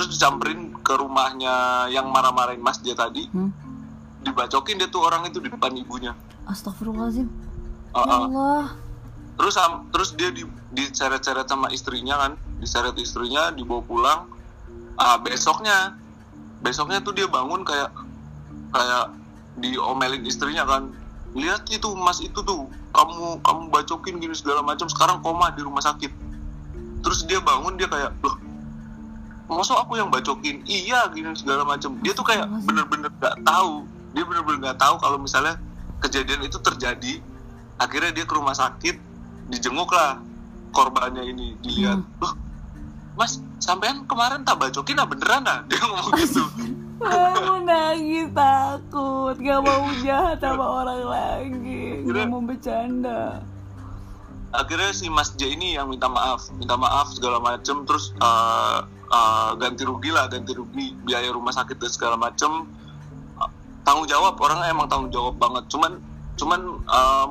terus disamperin ke rumahnya yang marah-marahin Mas J tadi. Hmm? dibacokin dia tuh orang itu di depan ibunya. Astagfirullahaladzim. Uh, Ya uh. Allah. terus terus dia di diseret-seret sama istrinya kan. Diseret istrinya dibawa pulang. Ah besoknya. Besoknya tuh dia bangun kayak kayak diomelin istrinya kan. Lihat itu mas itu tuh. Kamu kamu bacokin gini segala macam. Sekarang koma di rumah sakit. Terus dia bangun dia kayak loh masa aku yang bacokin? Iya gini segala macam dia tuh kayak bener-bener nggak tahu. Dia bener-bener nggak tahu kalau misalnya kejadian itu terjadi. Akhirnya dia ke rumah sakit dijenguk lah korbannya ini dilihat. Loh mas sampean kemarin tak bacokin ah beneran ah? Dia ngomong gitu. Aku nangis takut. Gak mau jahat sama orang lagi. Gak mau bercanda. Akhirnya si Mas J ini yang minta maaf. Minta maaf segala macem. Terus eh, eh, ganti rugi lah ganti rugi biaya rumah sakit dan segala macem. Eh, tanggung jawab orang emang tanggung jawab banget. Cuman cuman em,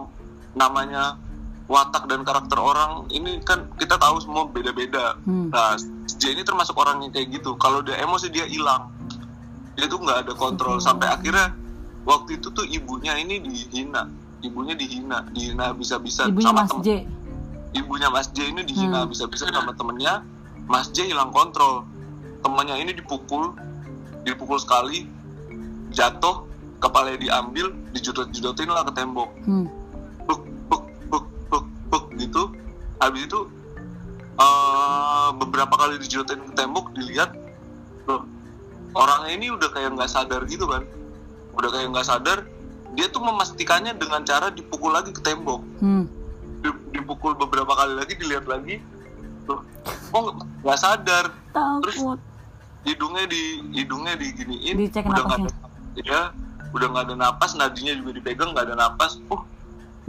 namanya watak dan karakter orang ini kan kita tahu semua beda-beda. Hmm. nah J ini termasuk orang yang kayak gitu. Kalau dia emosi dia hilang. Dia tuh nggak ada kontrol. Sampai akhirnya waktu itu tuh ibunya ini dihina. Ibunya dihina dihina bisa-bisa Ibunya sama Mas temen- J? Ibunya Mas J ini dihina Hmm. bisa-bisa sama temennya Mas J hilang kontrol. Temannya ini dipukul dipukul sekali jatuh kepalanya diambil dijudot-judotin lah ke tembok. Hmm. buk buk buk buk buk gitu. Habis itu eh, beberapa kali dijudotin ke tembok dilihat loh, orangnya ini udah kayak nggak sadar gitu kan. Udah kayak nggak sadar dia tuh memastikannya dengan cara dipukul lagi ke tembok. Hmm. Di- dipukul beberapa kali lagi dilihat lagi oh nggak sadar. Takut. Hidungnya di hidungnya diginiin Dicek udah nggak ada ya udah nggak ada napas nadinya juga dipegang nggak ada napas. Oh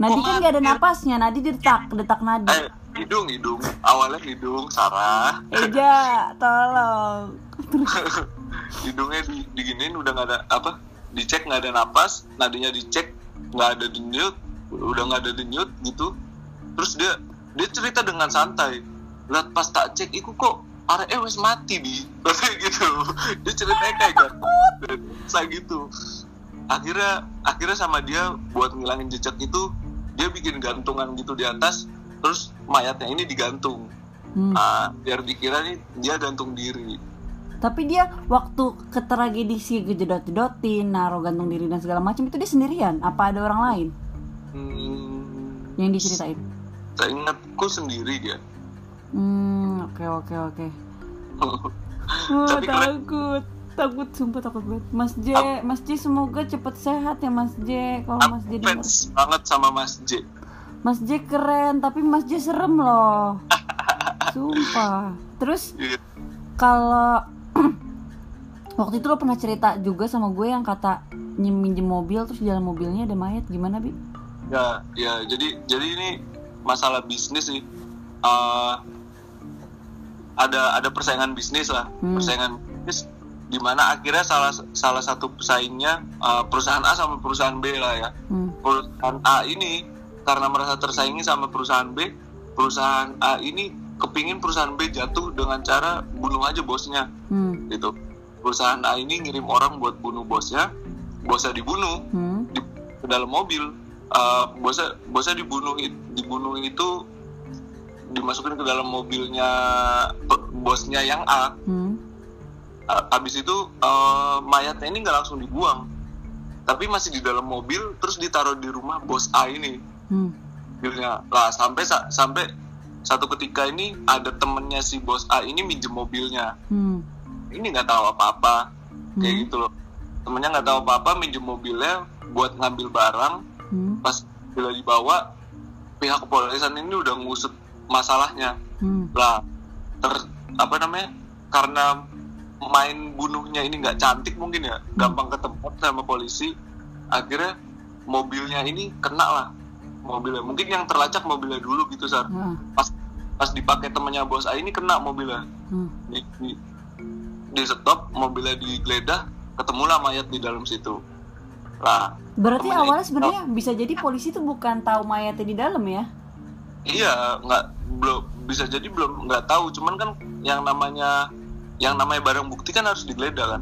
Nadi kan gak ada napasnya Nadi detak Detak nadi. Eh hidung hidung. Awalnya hidung Sarah. Eja Tolong. Hidungnya di, diginiin udah nggak ada apa dicek nggak ada napas nadinya dicek nggak ada denyut udah nggak ada denyut gitu. Terus dia dia cerita dengan santai lihat pas tak cek iku kok arek wes mati kayak gitu. Dia ceritanya kayak gitu saya gitu. Akhirnya akhirnya sama dia buat ngilangin jejak itu dia bikin gantungan gitu di atas terus mayatnya ini digantung. Hmm. Ah, biar dikira nih dia gantung diri. Tapi dia waktu ke tragedi si gejedot-jedotin Naruh gantung diri dan segala macam Itu dia sendirian? Apa ada orang lain? Hmm, Yang diceritain? Saya ingatku sendiri dia Hmm Oke oke oke. Wah, Tapi keren. takut. Takut sumpah takut banget. Mas J Mas J semoga cepet sehat ya Mas J. Kalau Mas J fans banget sama Mas J. Mas J keren Tapi Mas J serem loh. Sumpah. Terus Iya. kalau waktu itu lo pernah cerita juga sama gue yang kata nyem- minjem mobil terus di dalam mobilnya ada mayat. Gimana bi? ya ya jadi jadi ini masalah bisnis sih. Eh, ada ada persaingan bisnis lah Hmm. persaingan bisnis di mana akhirnya salah salah satu pesaingnya eh, perusahaan A sama perusahaan B lah ya Hmm. perusahaan A ini karena merasa tersaingi sama perusahaan B perusahaan A ini kepingin perusahaan B jatuh dengan cara bunuh aja bosnya Hmm. gitu perusahaan A ini ngirim orang buat bunuh bosnya bosnya dibunuh Hmm. di, ke dalam mobil Uh, bosnya bosnya dibunuh dibunuh itu dimasukin ke dalam mobilnya bosnya yang A Hmm. Habis itu uh, mayatnya ini nggak langsung dibuang tapi masih di dalam mobil terus ditaruh di rumah bos A ini Hmm. lah sampai sa- sampai satu ketika ini ada temennya si bos A ini minjem mobilnya Hmm. ini nggak tahu apa-apa kayak Hmm. gitu loh temennya nggak tahu apa-apa minjem mobilnya buat ngambil barang Hmm. pas bila dibawa pihak kepolisian ini udah ngusut masalahnya Hmm. lah ter apa namanya karena main bunuhnya ini nggak cantik mungkin ya gampang ketemu sama polisi akhirnya mobilnya ini kena lah mobilnya mungkin yang terlacak mobilnya dulu gitu sar Ah. pas pas dipakai temennya bos A ini kena mobilnya Hmm. di, di, di stop mobilnya digeledah ketemulah mayat di dalam situ lah Berarti awalnya itu- sebenarnya bisa jadi polisi tuh bukan tahu mayatnya di dalam ya? Iya, nggak belum bisa jadi belum nggak tahu. Cuman kan yang namanya yang namanya barang bukti kan harus digeledah kan?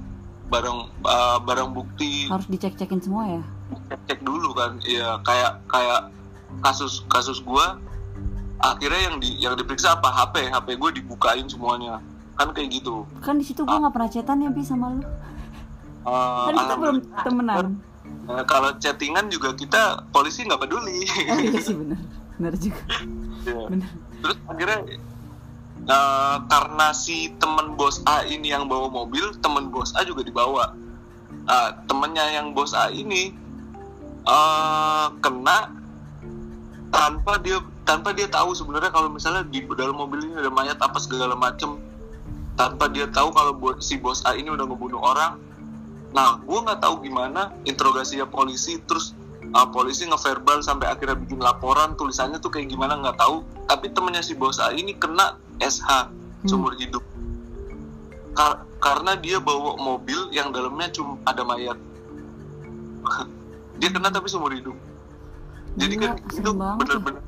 Barang uh, barang bukti. Harus dicek-cekin semua ya? Cek, cek dulu kan iya. Kayak kayak kasus kasus gua akhirnya yang di yang diperiksa apa? HP HP gue dibukain semuanya. Kan kayak gitu. Kan di situ gue nggak pernah chatan ya bi sama lu. Uh, kan kita belum temenan. Nah, kalau chattingan juga kita polisi nggak peduli. Oh iya sih benar. Benar juga. Iya. benar terus akhirnya eh, karena si temen bos A ini yang bawa mobil temen bos A juga dibawa. Nah, temennya yang bos A ini eh, kena tanpa dia tanpa dia tahu sebenarnya kalau misalnya di dalam mobil ini ada mayat apa segala macem. Tanpa dia tahu kalau bo- si bos A ini udah ngebunuh orang. Nah gue nggak tahu gimana interogasinya polisi terus uh, polisi ngeverbal sampai akhirnya bikin laporan tulisannya tuh kayak gimana nggak tahu. Tapi temennya si bos A ini kena SH seumur hidup. Kar- karena dia bawa mobil yang dalamnya cuma ada mayat. Dia kena tapi seumur hidup. Jadi Gila, kan itu bener-bener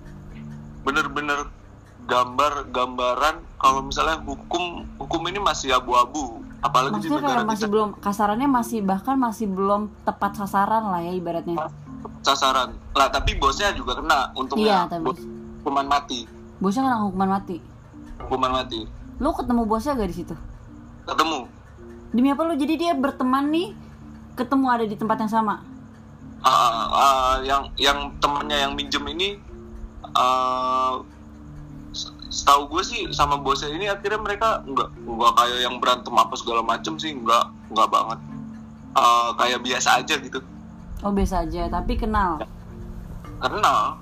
bener-bener gambar gambaran kalau misalnya hukum hukum ini masih abu-abu. Apalagi di maksudnya negara kayak masih kita. belum kasarannya masih bahkan masih belum tepat sasaran lah ya ibaratnya sasaran. Lah tapi bosnya juga kena iya untungnya tapi bos hukuman mati. Bosnya kena hukuman mati. Hukuman mati. Lu ketemu bosnya gak di situ? Ketemu. Demi apa lu? Jadi dia berteman nih ketemu ada di tempat yang sama? Ah, ah, yang yang temennya yang minjem ini s- setahu gue sih sama bosnya ini akhirnya mereka nggak nggak kayak yang berantem apa segala macem sih nggak nggak banget. Ah, kayak biasa aja gitu oh biasa aja tapi kenal. Karena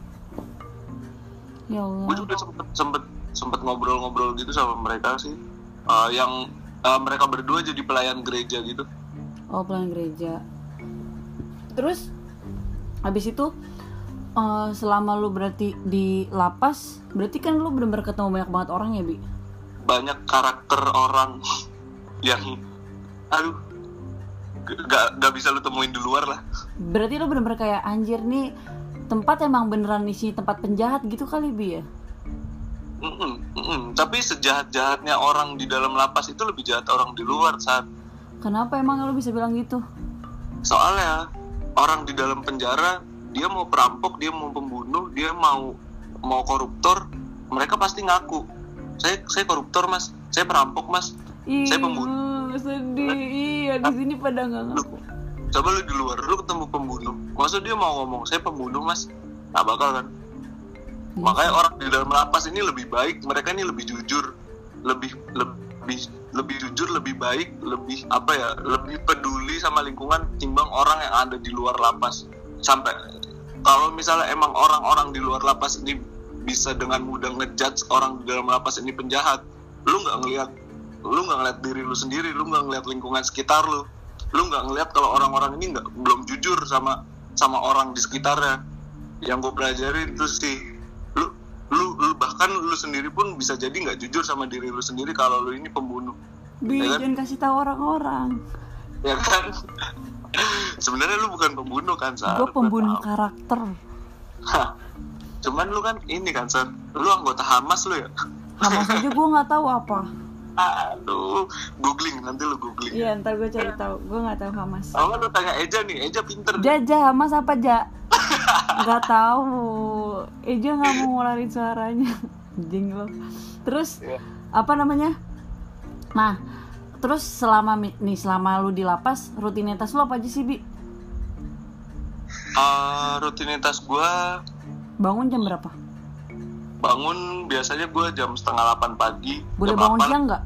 ya gue Allah juga sempet sempet sempet ngobrol-ngobrol gitu sama mereka sih. Ah, yang ah, mereka berdua jadi pelayan gereja gitu. Oh pelayan gereja. Terus? Habis itu eh, selama lu berarti di lapas berarti kan lu bener-bener ketemu banyak banget orang ya bi? Banyak karakter orang yang aduh gak, gak bisa lu temuin di luar lah. Berarti lu bener-bener kayak anjir nih tempat emang beneran isi tempat penjahat gitu kali bi ya? Mm-mm, mm-mm. tapi sejahat-jahatnya orang di dalam lapas itu lebih jahat orang di luar saat kenapa emang lu bisa bilang gitu? Soalnya orang di dalam penjara dia mau perampok dia mau pembunuh dia mau mau koruptor mereka pasti ngaku. Saya saya koruptor mas. Saya perampok mas. Ih, Saya pembunuh. Sedih. Iya di sini pada nggak ngaku. Coba lu di luar lu ketemu pembunuh. Masa dia mau ngomong saya pembunuh mas. Nggak bakal kan? Iya. Makanya orang di dalam lapas ini lebih baik mereka ini lebih jujur. Lebih lebih lebih jujur lebih baik lebih apa ya lebih peduli sama lingkungan timbang orang yang ada di luar lapas. Sampai kalau misalnya emang orang-orang di luar lapas ini bisa dengan mudah ngejudge orang di dalam lapas ini penjahat lu nggak ngelihat lu nggak ngeliat diri lu sendiri lu nggak ngeliat lingkungan sekitar lu. Lu nggak ngeliat kalau orang-orang ini nggak belum jujur sama sama orang di sekitarnya. Yang gue pelajarin itu sih lu lu, lu bahkan lu sendiri pun bisa jadi nggak jujur sama diri lu sendiri kalau lu ini pembunuh. Bi Ya kan? jangan kasih tahu orang-orang. Ya kan? Sebenarnya lu bukan pembunuh kan Sar? Gue pembunuh karakter. Hah. cuman lu kan ini kan Sar. Lu anggota Hamas lu ya? Hamas aja gue nggak tahu apa aduh googling nanti lu googling. Iya ntar gue cari tahu. Gue nggak tahu Hamas. Sama lu tanya Eja nih. Eja pinter. Jaja Hamas apa ja? Nggak tahu. Eja nggak mau ngeluarin suaranya. Anjing lo terus Iya. apa namanya? Nah terus selama nih selama lu di lapas rutinitas lu apa aja sih bi? Eh, rutinitas gua bangun jam berapa? Bangun biasanya gua jam setengah 8 pagi. Boleh jam bangun 8. siang nggak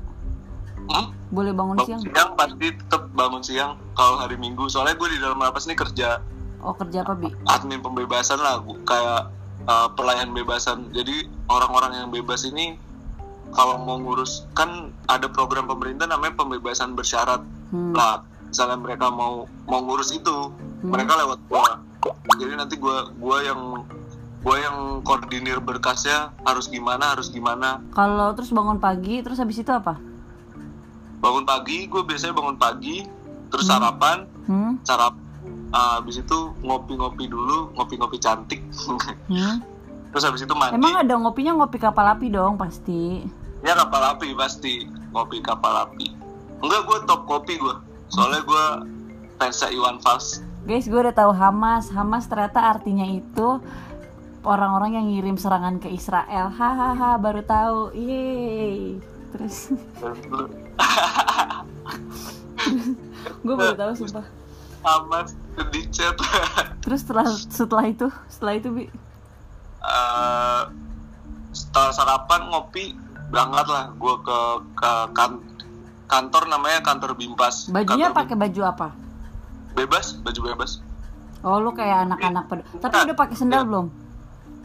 Hmm? boleh bangun bangun siang? siang pasti tetap bangun siang kalau hari minggu. Soalnya gue di dalam lapas ini kerja. Oh kerja apa bi? Admin pembebasan lah gua kayak uh, pelayan bebasan jadi orang-orang yang bebas ini kalau mau ngurus kan ada program pemerintah namanya pembebasan bersyarat. Hmm. lah misalnya mereka mau mau ngurus itu Hmm. mereka lewat gua. Jadi nanti gua gua yang gua yang koordinir berkasnya harus gimana harus gimana. Kalau terus bangun pagi terus habis itu apa bangun pagi gue biasanya bangun pagi terus Hmm. sarapan hmm? sarap uh, habis itu ngopi-ngopi dulu ngopi-ngopi cantik Hmm? terus habis itu mandi emang ada ngopinya ngopi kapal api dong pasti ya kapal api pasti ngopi kapal api enggak gue top kopi gue soalnya gue fansnya Iwan Fals Guys, gue udah tahu Hamas. Hamas ternyata artinya itu orang-orang yang ngirim serangan ke Israel. Hahaha, baru tahu. Yeay. Terus. Gue baru tahu sumpah. Hamas di chat. Terus setelah setelah itu, setelah itu Bi, Eh, setelah sarapan ngopi berangkat lah. Gue ke ke kan- kantor namanya kantor Bimpas. Bajunya pakai baju apa? bebas baju bebas. Oh, lu kayak anak-anak pada. Tapi udah pakai sendal belum?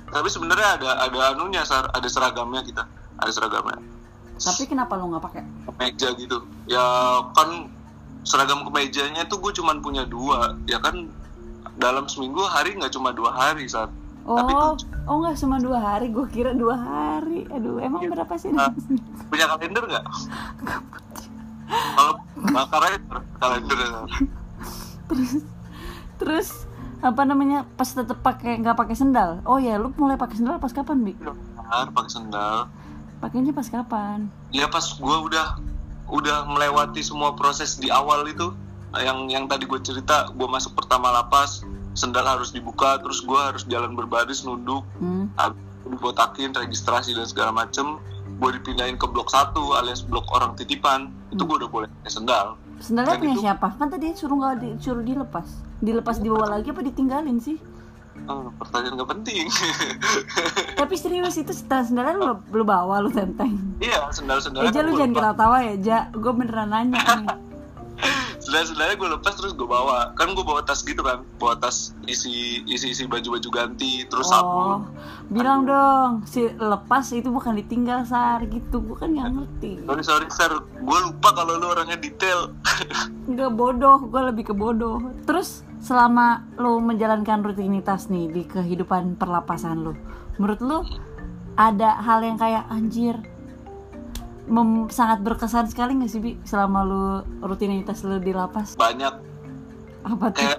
tapi sebenarnya ada ada anunya ada seragamnya kita. Ada seragamnya Tapi kenapa lu nggak pakai? kemeja gitu ya kan seragam kemejanya tuh gue cuman punya dua ya kan dalam seminggu hari nggak cuma dua hari saat Tapi Oh, tuh- oh nggak cuma dua hari, gue kira dua hari. Aduh, emang Iya. berapa sih? Ah. punya kalender nggak kalau makarnya kalender ya, terus terus apa namanya pas tetap pakai nggak pakai sendal oh ya lu mulai pakai sendal pas kapan bi Benar, pakai sendal pakainya pas kapan? Ya pas gue udah udah melewati semua proses di awal itu. Yang yang tadi gue cerita gue masuk pertama lapas sendal harus dibuka terus gue harus jalan berbaris nunduk. Hmm. dibotakin registrasi dan segala macem. Gue dipindahin ke blok 1 alias blok orang titipan. Itu gue udah boleh pakai sendal. Sendalnya Dan punya itu- siapa? Kan tadi suruh nggak disuruh dilepas. Dilepas dibawa lagi apa ditinggalin sih Oh, pertanyaan gak penting. Tapi serius itu sendal sendalnya lu, lu bawa lu tenteng. Iya sendal sendalnya Eja lu jangan ketawa-tawa ya Ja gue beneran nanya sendalnya gue lepas terus gue bawa. Kan gue bawa tas gitu kan. Bawa tas isi isi isi baju baju ganti terus oh sabun bilang dong si lepas itu bukan ditinggal sar. Gitu gue kan nggak ngerti. Sorry sorry sir gue lupa kalau lu orangnya detail. Enggak bodoh, gue lebih ke bodoh. Terus selama lu menjalankan rutinitas nih di kehidupan perlapasan lu, menurut lu ada hal yang kayak anjir mem- sangat berkesan sekali gak sih bi selama lu rutinitas lu di lapas? banyak Apa tuh? kayak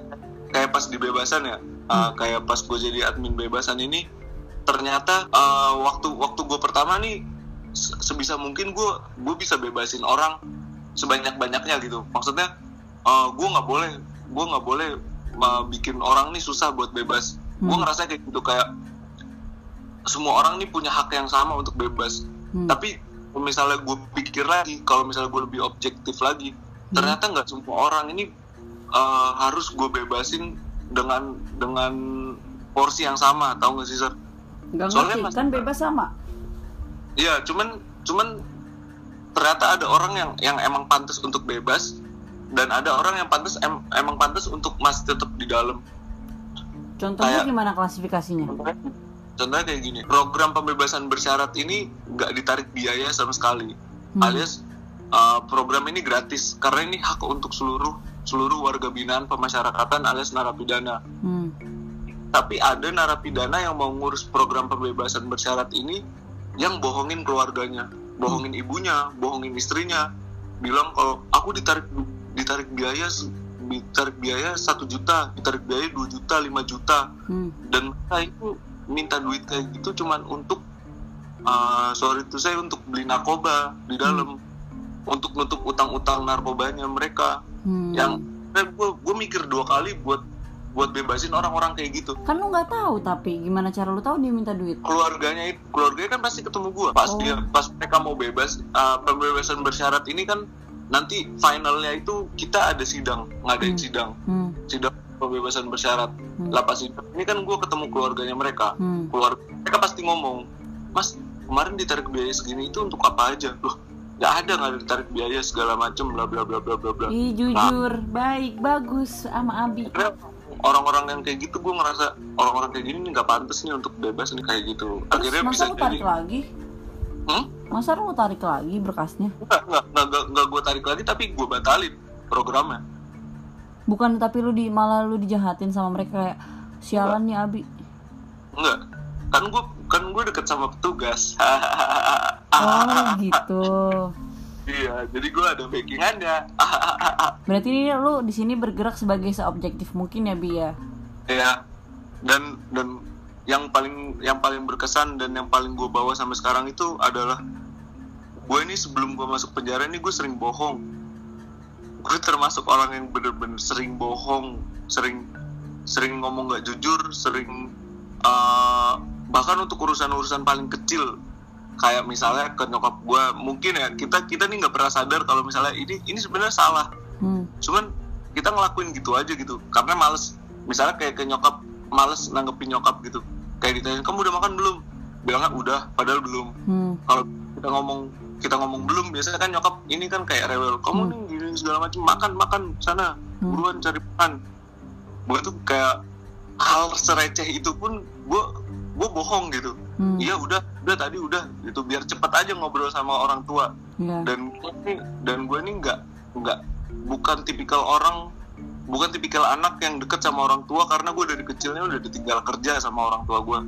kayak pas di bebasan ya uh, kayak pas gue jadi admin bebasan ini ternyata uh, waktu waktu gue pertama nih se- sebisa mungkin gue gue bisa bebasin orang sebanyak banyaknya gitu maksudnya uh, gue nggak boleh gue nggak boleh uh, bikin orang nih susah buat bebas gue Hmm. ngerasa kayak gitu kayak semua orang nih punya hak yang sama untuk bebas Hmm. tapi kalau misalnya gue pikir lagi kalau misalnya gue lebih objektif lagi Hmm. ternyata nggak semua orang ini uh, harus gue bebasin dengan dengan porsi yang sama tahu nggak sih sir Gak soalnya ngerti, kan bebas sama. Iya cuman cuman ternyata ada orang yang yang emang pantas untuk bebas dan ada orang yang pantas em- emang pantas untuk masih tetap di dalam Contohnya Kayak- gimana klasifikasinya? contohnya kayak gini program pembebasan bersyarat ini nggak ditarik biaya sama sekali Hmm. alias uh, program ini gratis karena ini hak untuk seluruh seluruh warga binaan pemasyarakatan alias narapidana Hmm. tapi ada narapidana yang mau ngurus program pembebasan bersyarat ini yang bohongin keluarganya bohongin ibunya bohongin istrinya bilang kalau aku ditarik ditarik biaya ditarik biaya satu juta ditarik biaya 2 juta 5 juta Hmm. dan mereka itu minta duit kayak gitu cuman untuk uh, sorry itu saya untuk beli narkoba di dalam untuk nutup utang-utang narkobanya mereka Hmm. yang gue gue mikir dua kali buat buat bebasin orang-orang kayak gitu Kan lu nggak tahu tapi gimana cara lu tahu dia minta duit? keluarganya itu keluarganya kan pasti ketemu gue pas Oh. dia pas mereka mau bebas uh, pembebasan bersyarat ini kan nanti finalnya itu kita ada sidang ngadain Hmm. sidang Hmm. sidang pembebasan bersyarat Hmm. lapas ini kan gue ketemu keluarganya mereka Hmm. keluarga mereka pasti ngomong mas kemarin ditarik biaya segini itu untuk apa aja loh nggak ada nggak ada ditarik biaya segala macem bla bla bla bla bla bla Ih jujur, baik, bagus sama Abi. Orang-orang yang kayak gitu gue ngerasa orang-orang kayak gini nggak pantas nih untuk bebas nih kayak gitu Terus akhirnya masa bisa lu tarik jadi lagi? hmm? Masa lu tarik lagi berkasnya? nggak nggak nggak gue tarik lagi tapi gue batalin programnya Bukan tapi lu di malah lu dijahatin sama mereka kayak sialan nih Abi. enggak kan gue kan gue deket sama petugas Oh gitu. iya jadi gue ada backingannya Berarti ini lu di sini bergerak sebagai seobjektif mungkin ya Bi ya. ya dan dan yang paling yang paling berkesan dan yang paling gue bawa sampai sekarang itu adalah gue ini sebelum gue masuk penjara ini gue sering bohong gue termasuk orang yang bener-bener sering bohong sering sering ngomong nggak jujur sering uh, bahkan untuk urusan-urusan paling kecil. Kayak misalnya ke nyokap gue mungkin ya kita kita nih nggak pernah sadar kalau misalnya ini ini sebenarnya salah. Hmm. cuman kita ngelakuin gitu aja gitu karena males. Misalnya kayak ke nyokap males nanggepin nyokap gitu. Kayak ditanya kamu udah makan belum? Bilangnya udah padahal belum. Hmm. kalau kita ngomong kita ngomong belum biasanya kan nyokap ini kan kayak rewel. Kamu Hmm. nih gini segala macam makan makan sana Hmm. buruan cari makan gue tuh kayak hal sereceh itu pun gue gue bohong gitu Hmm. iya udah udah tadi udah gitu biar cepet aja ngobrol sama orang tua Iya. dan gue dan gue nih nggak nggak bukan tipikal orang bukan tipikal anak yang deket sama orang tua karena gue dari kecilnya udah ditinggal kerja sama orang tua gue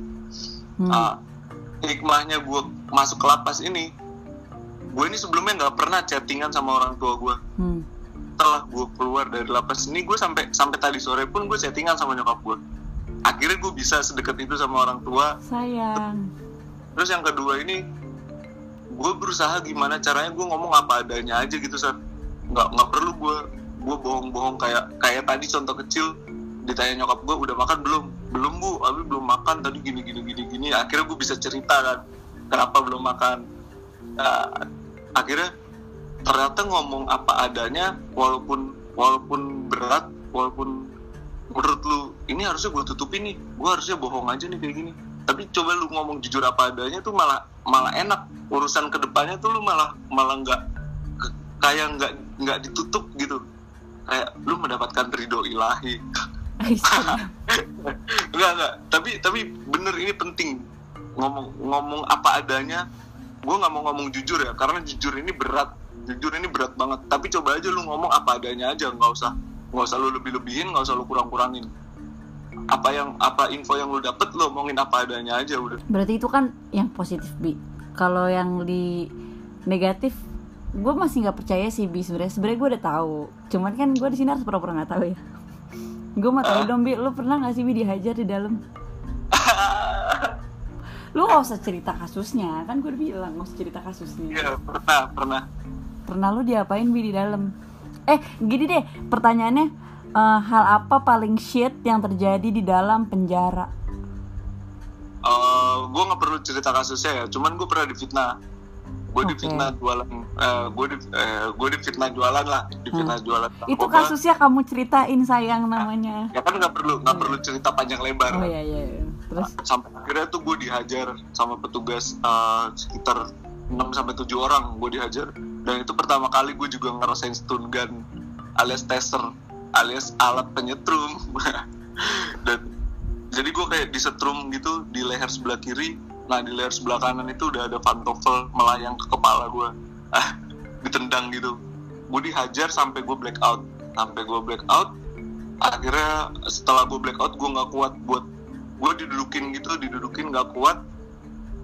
Hmm. Ah, hikmahnya gue masuk ke lapas ini gue ini sebelumnya nggak pernah chattingan sama orang tua gue Hmm. setelah gue keluar dari lapas ini gue sampai sampai tadi sore pun gue chattingan sama nyokap gue akhirnya gue bisa sedekat itu sama orang tua. Sayang. terus yang kedua ini gue berusaha gimana caranya gue ngomong apa adanya aja gitu Sar nggak nggak perlu gue gue bohong-bohong kayak kayak tadi contoh kecil. Ditanya nyokap gue udah makan belum? Belum bu. Abi belum makan. Tadi gini gini gini gini. Akhirnya gue bisa cerita kan kenapa belum makan? Nah, akhirnya ternyata ngomong apa adanya walaupun walaupun berat walaupun menurut lu ini harusnya gue tutupin nih gue harusnya bohong aja nih kayak gini. Tapi coba lu ngomong jujur apa adanya tuh malah malah enak. Urusan ke depannya tuh lu malah malah nggak kayak nggak nggak ditutup gitu. Kayak lu mendapatkan ridho ilahi. Enggak enggak tapi tapi bener ini penting. Ngomong ngomong apa adanya gue nggak mau ngomong jujur ya karena jujur ini berat jujur ini berat banget tapi coba aja lu ngomong apa adanya aja nggak usah nggak usah lu lebih lebihin nggak usah lu kurang kurangin apa yang apa info yang lu dapet lu omongin apa adanya aja udah Berarti itu kan yang positif bi. Kalau yang di negatif, gue masih nggak percaya sih bi sebenarnya. Sebenarnya gue udah tahu. Cuman kan gue di sini harus pura-pura nggak tahu ya. Gue mau tahu dong bi, lu pernah nggak sih bi dihajar di dalam? Lu gak usah cerita kasusnya, kan gue udah bilang gak usah cerita kasusnya. Iya pernah pernah Pernah lu diapain bi di dalam? Eh gini deh, pertanyaannya eh, hal apa paling shit yang terjadi di dalam penjara? gue nggak perlu cerita kasusnya ya cuman gue pernah difitnah gue Oke. difitnah jualan gue di eh, gue difitnah jualan lah difitnah jualan Hmm. Itu narkoba. kasusnya kamu ceritain sayang namanya. ya kan nggak perlu nggak perlu cerita panjang lebar Oh iya iya. iya. Terus sampai akhirnya tuh gue dihajar sama petugas eh, sekitar 6 sampai 7 orang gue dihajar dan itu pertama kali gue juga ngerasain stun gun alias tester alias alat penyetrum dan jadi gue kayak disetrum gitu di leher sebelah kiri nah di leher sebelah kanan itu udah ada pantofel melayang ke kepala gue ah ditendang gitu gue dihajar sampai gue blackout sampai gue blackout akhirnya setelah gue blackout gue nggak kuat buat gue didudukin gitu didudukin nggak kuat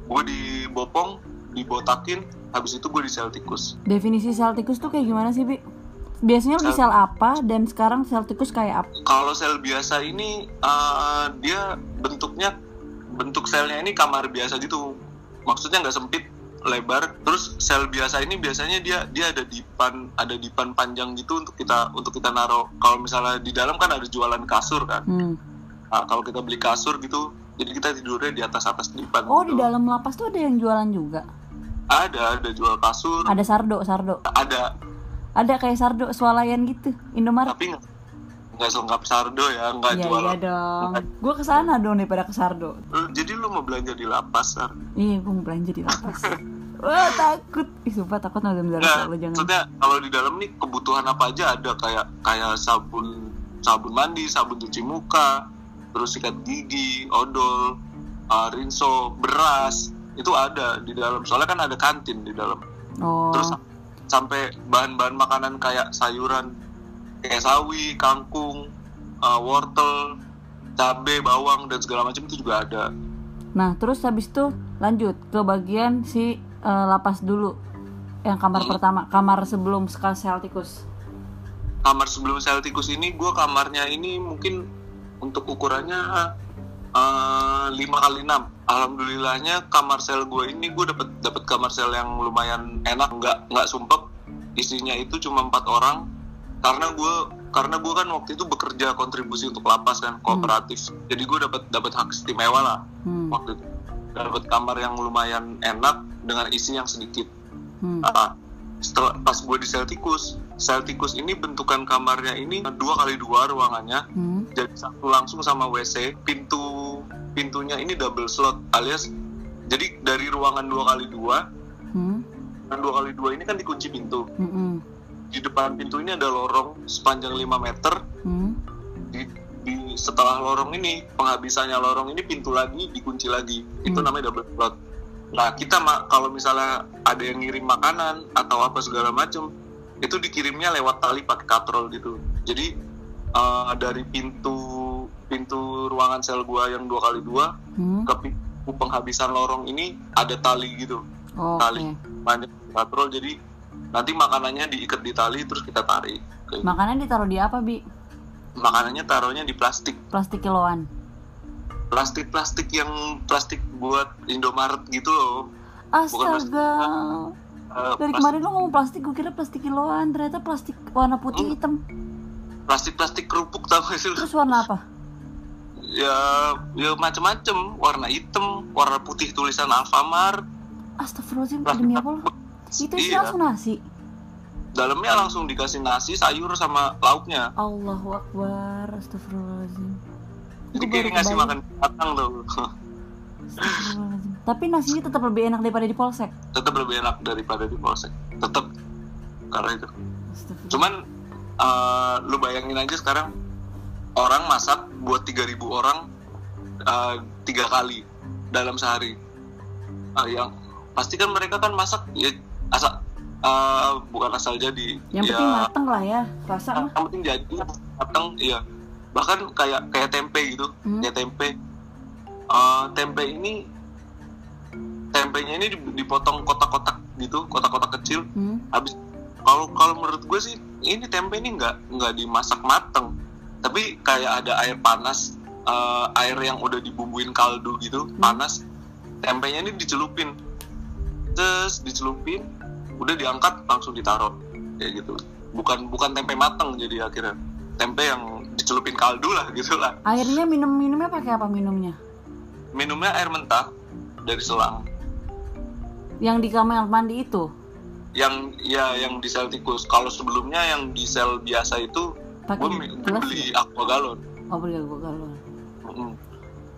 gue dibopong dibotakin habis itu gue di sel tikus definisi sel tikus tuh kayak gimana sih bi? Biasanya di sel apa dan sekarang sel tikus kayak apa? kalau sel biasa ini eh, dia bentuknya bentuk selnya ini kamar biasa gitu maksudnya nggak sempit lebar terus sel biasa ini biasanya dia dia ada dipan ada dipan panjang gitu untuk kita untuk kita naruh kalau misalnya di dalam kan ada jualan kasur kan Hmm. nah, kalau kita beli kasur gitu jadi kita tidurnya di atas atas Oh di gitu. dalam lapas tuh ada yang jualan juga. ada ada jual kasur Ada sardo sardo. ada Ada kayak sardo swalayan gitu. Indomaret. tapi nggak selengkap sardo ya nggak Iya jual iya dong. Gue ke sana dong daripada ke sardo. Eh, jadi lu mau belanja di lapas Sar? Iya gue mau belanja di lapas. Wah takut. Ih sumpah takut nggak Nggak, lo jangan. maksudnya kalau di dalam nih kebutuhan apa aja ada kayak kayak sabun sabun mandi sabun cuci muka terus sikat gigi odol uh, rinso beras itu ada di dalam soalnya kan ada kantin di dalam Oh. terus sampai bahan-bahan makanan kayak sayuran kayak sawi kangkung uh, wortel cabe bawang dan segala macam itu juga ada Nah terus habis itu lanjut ke bagian si eh, lapas dulu. Yang kamar Hmm. pertama, kamar sebelum sel tikus. kamar sebelum sel tikus ini gue kamarnya ini mungkin untuk ukurannya eh, lima kali enam alhamdulillahnya kamar sel gue ini gue dapet dapet kamar sel yang lumayan enak nggak nggak sumpek isinya itu cuma empat orang karena gue karena gue kan waktu itu bekerja kontribusi untuk lapas kan kooperatif jadi gue dapat dapat hak istimewa lah hmm. waktu itu dapat kamar yang lumayan enak dengan isi yang sedikit hmm. Ah, setelah pas gue di sel tikus sel tikus ini bentukan kamarnya ini dua kali dua ruangannya hmm. jadi satu langsung sama WC pintu pintunya ini double slot alias jadi dari ruangan dua kali dua hmm. dan dua kali dua ini kan dikunci pintu hmm. Di depan pintu ini ada lorong sepanjang 5 meter hmm. di, di setelah lorong ini penghabisannya lorong ini pintu lagi dikunci lagi itu Hmm. namanya double slot nah kita ma- kalau misalnya ada yang ngirim makanan atau apa segala macem itu dikirimnya lewat tali pakai katrol gitu jadi eh, dari pintu pintu ruangan sel gua yang dua kali dua hmm. ke pintu penghabisan lorong ini ada tali gitu Oke. tali banyak katrol jadi nanti makanannya diikat di tali terus kita tarik Kayak gitu. Makanan ditaruh di apa, Bi? makanannya taruhnya di plastik Plastik kiloan. plastik plastik yang plastik buat Indomaret gitu loh Astaga. Eh, Dari plas- kemarin lo ngomong plastik, gue kira plastik kiloan. Ternyata plastik warna putih Hmm. hitam. plastik plastik kerupuk tau gak sih? Terus warna apa? ya ya macem-macem warna hitam warna putih tulisan Alfamart Astagfirullahaladzim, Plastik demi apa lo? Itu sih Iya. langsung nasi. dalamnya langsung dikasih nasi sayur sama lauknya Allahu Akbar, astagfirullahaladzim. jadi kayak ngasih makan batang tuh. Tapi nasinya tetap lebih enak daripada di polsek. tetap lebih enak daripada di polsek tetap karena itu cuman eh, lu bayangin aja sekarang orang masak buat 3000 orang eh, tiga kali dalam sehari Ah, yang pasti kan mereka kan masak ya asal eh, bukan asal jadi. Yang ya penting mateng lah ya, rasa mah. yang penting jadi matang iya. Bahkan kayak kayak tempe gitu Hmm. kayak tempe. Eh, tempe ini tempenya ini dipotong kotak-kotak gitu kotak-kotak kecil. Hmm. habis kalau kalau menurut gue sih ini tempe ini nggak nggak dimasak mateng. Tapi kayak ada air panas eh, air yang udah dibumbuin kaldu gitu panas tempenya ini dicelupin. Terus dicelupin udah diangkat langsung ditaruh kayak gitu bukan bukan tempe mateng jadi akhirnya tempe yang dicelupin kaldu lah gitu lah Airnya minum minumnya pakai apa minumnya? minumnya air mentah dari selang Yang di kamar mandi itu yang ya yang di sel tikus kalau sebelumnya yang di sel biasa itu gue beli ya? aqua galon Oh beli gue galon. Mm.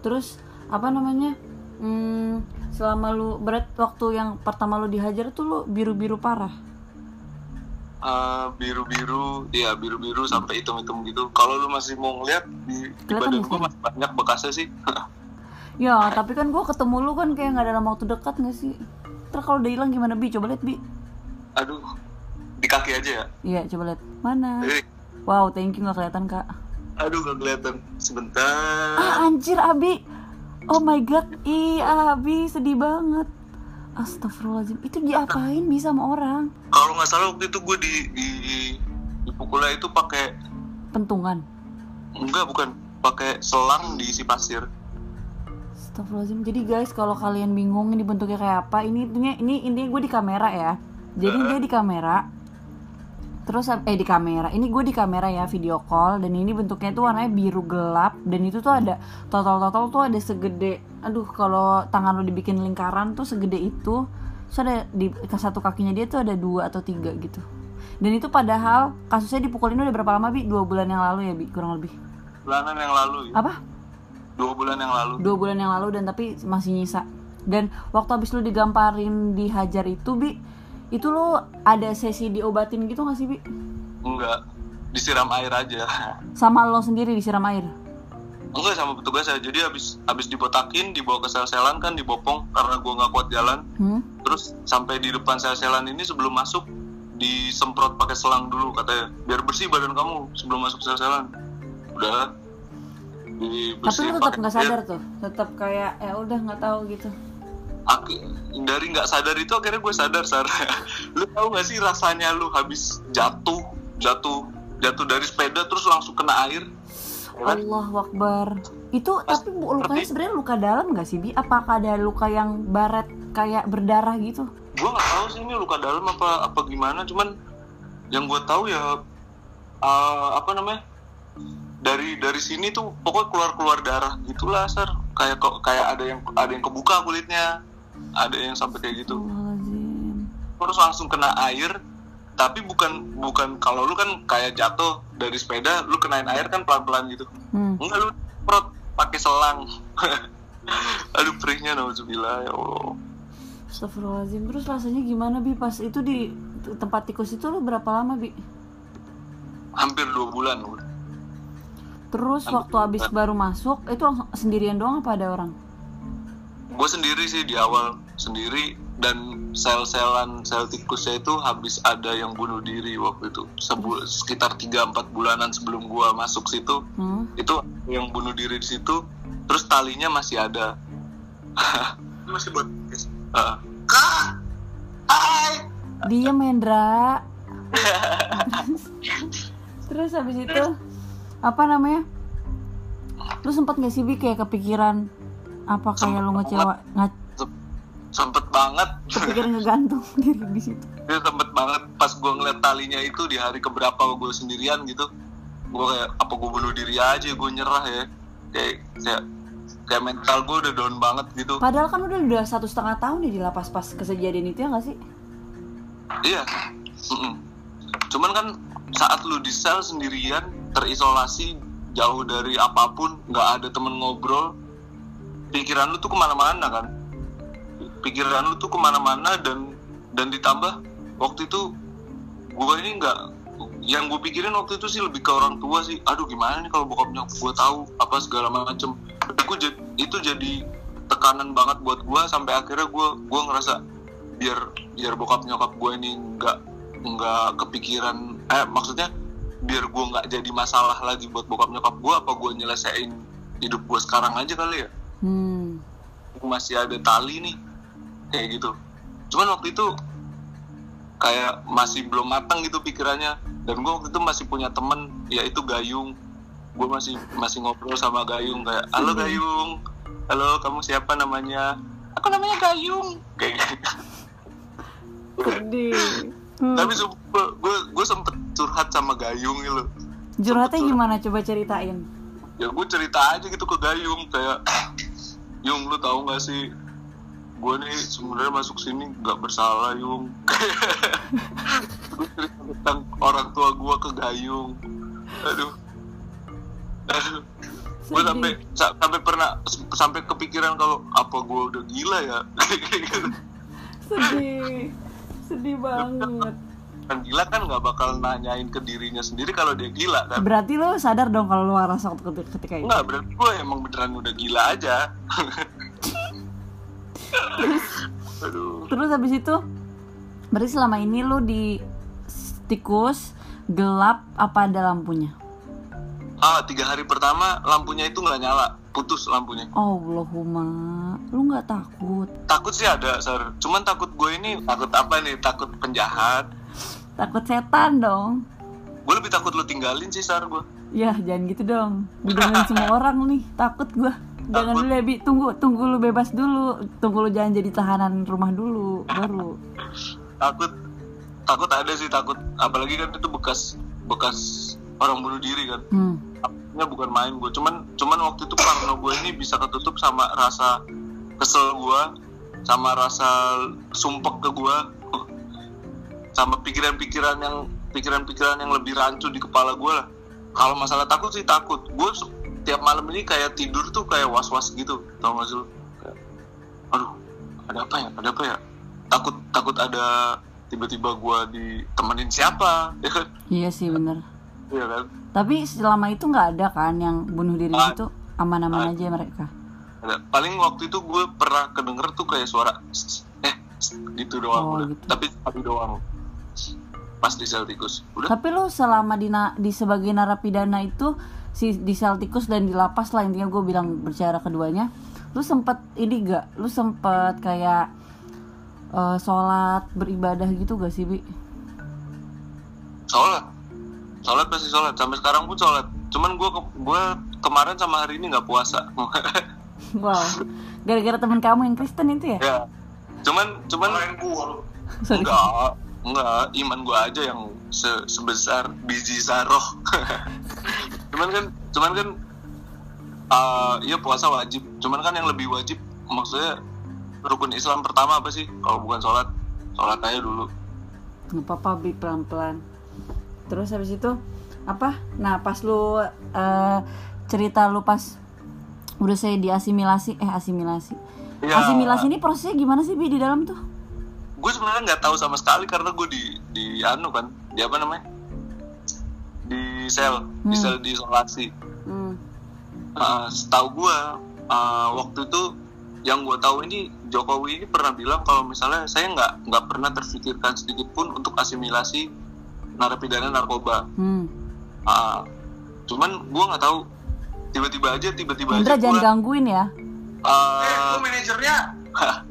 Terus apa namanya? Hmm, selama lu berat waktu yang pertama lu dihajar tuh lu biru-biru parah. Eh, biru-biru ya biru-biru sampai hitam-hitam gitu kalau lu masih mau ngeliat di, di badan nggak gua masih banyak bekasnya sih Ya, tapi kan gua ketemu lu kan kayak nggak dalam waktu dekat nggak sih? Terus kalau udah hilang gimana bi? Coba lihat bi. aduh di kaki aja ya Iya, coba lihat. Mana? Eh, Wow, thank you nggak kelihatan kak. aduh gak kelihatan sebentar Ah anjir Abi. Oh my god, ih Abi sedih banget. Astagfirullahaladzim, itu diapain bisa sama orang? kalau nggak salah waktu itu gue di di dipukulnya itu pakai Pentungan. enggak bukan pakai selang diisi pasir Astagfirullahaladzim. Jadi guys, kalau kalian bingung ini bentuknya kayak apa, ini intinya ini intinya gue di kamera ya. Jadi dia di kamera. Terus eh di kamera. Ini gue di kamera ya video call dan ini bentuknya tuh warnanya biru gelap dan itu tuh ada total-total tuh ada segede aduh kalau tangan lo dibikin lingkaran tuh segede itu. Terus ada di satu kakinya dia tuh ada dua atau tiga gitu. Dan itu padahal kasusnya dipukulin udah berapa lama bi? Dua bulan yang lalu ya bi kurang lebih. bulanan yang lalu ya Apa? dua bulan yang lalu dua bulan yang lalu dan tapi masih nyisa dan waktu habis lu digamparin dihajar itu bi itu lu ada sesi diobatin gitu gak sih bi? Enggak. Disiram air aja. Sama lo sendiri disiram air? Enggak sama petugas saya jadi habis habis dibotakin dibawa ke sel-selan kan dibopong karena gua nggak kuat jalan. Hmm? terus sampai di depan sel-selan ini sebelum masuk disemprot pakai selang dulu katanya. Biar bersih badan kamu sebelum masuk sel-selan. Udah. Tapi lu tetap nggak sadar tuh? Tetap kayak ya udah nggak tahu gitu Aku- dari nggak sadar itu akhirnya gue sadar sar. Lu tahu nggak sih rasanya lu habis jatuh jatuh jatuh dari sepeda terus langsung kena air? Ya kan? Allah Akbar. Itu Pas- tapi bu, lukanya sebenarnya luka dalam gak sih bi? Apakah ada luka yang baret kayak berdarah gitu? Gue nggak tahu sih ini luka dalam apa apa gimana cuman yang gue tahu ya eh, apa namanya dari dari sini tuh pokoknya keluar keluar darah gitulah sar. Kayak kok kayak ada yang ada yang kebuka kulitnya ada yang sampai kayak gitu terus langsung kena air tapi bukan bukan kalau lu kan kayak jatuh dari sepeda lu kenain air kan pelan pelan gitu Hmm. enggak lu perut pakai selang aduh perihnya nauzubillah ya allah Astagfirullahaladzim. Terus rasanya gimana bi pas itu di tempat tikus itu lo berapa lama bi? hampir dua bulan udah. Terus waktu habis baru masuk itu langsung sendirian doang apa ada orang? Gue sendiri sih di awal sendiri dan sel-selan sel tikusnya itu habis ada yang bunuh diri waktu itu Sebul sekitar 3-4 bulanan sebelum gue masuk situ Hmm? itu yang bunuh diri di situ terus talinya masih ada masih buat kak hai Dia Mendra. Terus habis itu apa namanya? Lu sempat gak sih bi kayak kepikiran apa kayak lu ngecewa nggak sempet banget kepikiran ngegantung diri di situ? dia sempet banget pas gue ngeliat talinya itu di hari keberapa gue sendirian gitu gue kayak apa gue bunuh diri aja gue nyerah ya kayak kayak kayak mental gue udah down banget gitu Padahal kan udah udah satu setengah tahun ya di lapas pas kejadian itu ya nggak sih? iya Mm-mm. cuman kan saat lu di sel sendirian terisolasi jauh dari apa pun nggak ada temen ngobrol pikiran lu tuh ke mana-mana kan? Pikiran lu tuh ke mana-mana dan dan ditambah waktu itu gue ini nggak yang gue pikirin waktu itu sih lebih ke orang tua sih. Aduh gimana nih kalau bokap nyokap gue tahu apa segala macem. Itu, ja- itu jadi tekanan banget buat gue sampai akhirnya gue gue ngerasa biar biar bokap nyokap gue ini nggak nggak kepikiran eh maksudnya biar gue nggak jadi masalah lagi buat bokap nyokap gue apa gue nyelesain hidup gue sekarang aja kali ya Hmm. masih ada tali nih kayak gitu cuman waktu itu kayak masih belum matang gitu pikirannya dan gue waktu itu masih punya temen yaitu Gayung gue masih masih ngobrol sama Gayung kayak halo Gayung halo kamu siapa namanya aku namanya Gayung kayak gitu. Sedih. Hmm. tapi gue gue sempet curhat sama Gayung gitu Curhatnya gimana? Coba ceritain. ya gue cerita aja gitu ke Gayung kayak Yung lu tahu nggak sih gue nih sebenarnya masuk sini nggak bersalah Yung gue cerita tentang orang tua gue ke Gayung aduh aduh gue sampai sa- sampai pernah sampai kepikiran kalau apa gue udah gila ya. Sedih. Sedih banget. Kan gila kan nggak bakal nanyain ke dirinya sendiri kalau dia gila kan Berarti lo sadar dong kalau lu waras waktu ketika, itu. Enggak, berarti gue emang beneran udah gila aja. Aduh. Terus habis itu berarti selama ini lu di tikus gelap apa ada lampunya? Ah, tiga hari pertama lampunya itu nggak nyala, putus lampunya. Allahumma, lu nggak takut? Takut sih ada, Sar. Cuman takut gue ini takut apa nih? Takut penjahat. Takut setan dong. Gue lebih takut lu tinggalin sih, Sar. Gue. Ya jangan gitu dong. Didengerin semua orang nih, takut gua. Jangan Takut. dulu ya, Bi. Tunggu, tunggu lu bebas dulu. Tunggu lu jangan jadi tahanan rumah dulu, baru. Takut, takut ada sih takut. Apalagi kan itu bekas bekas orang bunuh diri kan. Hmm. Takutnya bukan main gue. Cuman cuman waktu itu parno gue ini bisa ketutup sama rasa kesel gue, sama rasa sumpek ke gue, sama pikiran-pikiran yang pikiran-pikiran yang lebih rancu di kepala gue lah. Kalau masalah takut sih takut. Gue tiap malam ini kayak tidur tuh kayak was-was gitu, tau gak sih lu? Aduh, ada apa ya? Ada apa ya? Takut takut ada tiba-tiba gue ditemenin siapa, ya kan? Iya sih bener. Iya kan? Tapi selama itu nggak ada kan yang bunuh diri Ah. itu aman-aman aja mereka. Ada. Paling waktu itu gue pernah kedenger tuh kayak suara eh gitu doang Oh, udah. gitu. Tapi tapi doang. Pas di sel tikus. Udah. Tapi lu selama di, na- di sebagai narapidana itu si di sel tikus dan di lapas lah intinya gue bilang bercara keduanya, lu sempet ini gak? Lu sempet kayak eh, sholat beribadah gitu gak sih bi? Sholat. Sholat pasti sholat. Sampai sekarang pun sholat. Cuman gue ke- gue kemarin sama hari ini nggak puasa. Wow, gara-gara temen kamu yang Kristen itu ya? ya. Cuman cuman Sorry. enggak enggak iman gue aja yang se- sebesar biji saroh cuman kan cuman kan uh, iya puasa wajib. Cuman kan yang lebih wajib maksudnya rukun Islam pertama apa sih? Kalau bukan sholat sholat aja dulu. Nggak apa-apa bi pelan-pelan. Terus habis itu apa? Nah pas lu eh, cerita lu pas udah saya diasimilasi eh asimilasi. Ya. asimilasi ini prosesnya gimana sih bi di dalam tuh gue sebenarnya nggak tahu sama sekali karena gue di di anu kan di apa namanya? Di sel di Hmm. sel di isolasi. Hmm. Uh, setahu gue uh, waktu itu yang gue tahu ini Jokowi ini pernah bilang kalau misalnya saya nggak nggak pernah terfikirkan sedikit pun untuk asimilasi narapidana narkoba. Hmm. Uh, cuman gue nggak tahu. Tiba-tiba aja tiba-tiba aja jangan gue gangguin ya. Uh, manajernya. terus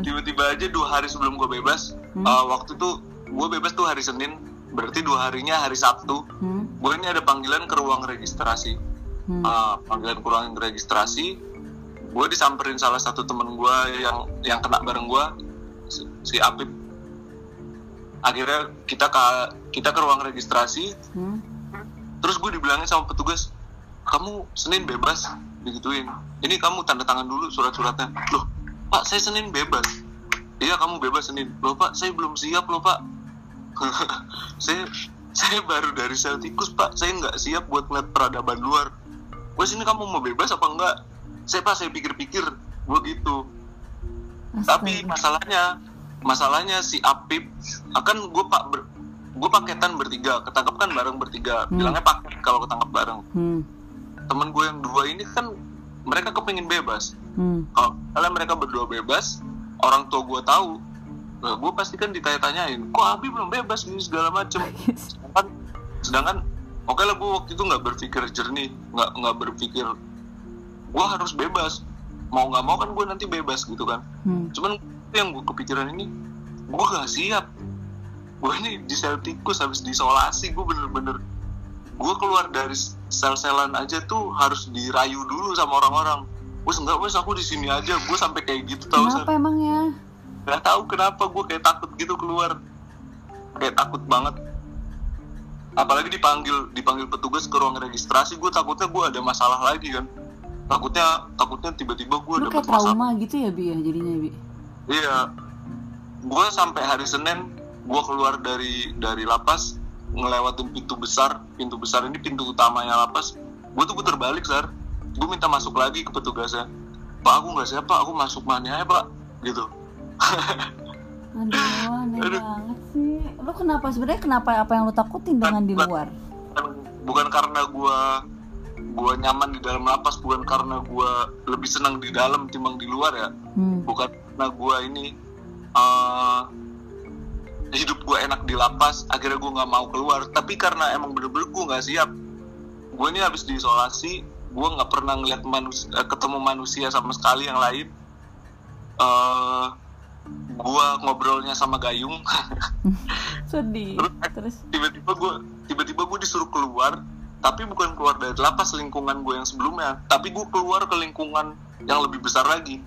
tiba-tiba aja dua hari sebelum gue bebas Hmm. uh, waktu itu gue bebas tuh hari Senin berarti dua harinya hari Sabtu hmm. gue ini ada panggilan ke ruang registrasi Hmm. uh, panggilan ke ruang registrasi gue disamperin salah satu temen gue yang yang kena bareng gue si, si Apip akhirnya kita ke kita ke ruang registrasi Hmm. terus gue dibilangin sama petugas kamu Senin bebas digituin ini kamu tanda tangan dulu surat-suratnya loh pak saya Senin bebas. Iya kamu bebas Senin. Loh pak saya belum siap loh pak. Saya saya baru dari sel tikus pak. Saya nggak siap buat ngeliat peradaban luar. Wes ini kamu mau bebas apa enggak? Saya pak saya pikir-pikir. Gue gitu. Tapi masalahnya masalahnya si Apip akan gue pak ber, gue paketan bertiga. Ketangkep kan bareng bertiga. Hmm. bilangnya paket kalau ketangkep bareng. Hmm. temen gue yang dua ini kan mereka kepingin bebas. Hmm. kalau mereka berdua bebas orang tua gue tahu nah, gue pasti kan ditanya-tanyain kok Abi belum bebas? Ini segala macem. Sedangkan sedangkan oke lah gue waktu itu nggak berpikir jernih nggak nggak berpikir gue harus bebas. Mau nggak mau kan gue nanti bebas gitu kan. Hmm. cuman yang gue kepikiran ini gue gak siap. Gue ini di sel tikus habis diisolasi gue bener-bener gue keluar dari sel-selan aja tuh harus dirayu dulu sama orang-orang. Wes enggak wes aku di sini aja. Gue sampai kayak gitu tau kenapa emangnya nggak tahu kenapa gue kayak takut gitu keluar. Kayak takut banget. Apalagi dipanggil dipanggil petugas ke ruang registrasi gue takutnya gue ada masalah lagi kan. Takutnya takutnya tiba-tiba gue kayak masalah. trauma gitu ya bi ya jadinya bi? Iya, gue sampai hari Senin gue keluar dari dari lapas ngelewatin pintu besar, pintu besar ini pintu utamanya lapas. Gue tuh puter balik sar, gue minta masuk lagi ke petugasnya. Pak aku nggak siap pak, aku masuk mana ya pak, gitu. aduh aneh Aduh. banget sih lu kenapa sebenarnya kenapa apa yang lu takutin dengan di luar Bukan, karena gue gue nyaman di dalam lapas, bukan karena gue lebih senang di dalam timbang di luar ya. hmm. bukan karena gue ini eh, hidup gue enak di lapas akhirnya gue nggak mau keluar. Tapi karena emang bener-bener gue nggak siap gue ini habis diisolasi gue nggak pernah ngeliat manusia ketemu manusia sama sekali yang lain. Eh gue ngobrolnya sama Gayung. Sedih Terus- tiba-tiba gue tiba-tiba gue disuruh keluar tapi bukan keluar dari lapas lingkungan gue yang sebelumnya. Tapi gue keluar ke lingkungan yang lebih besar lagi.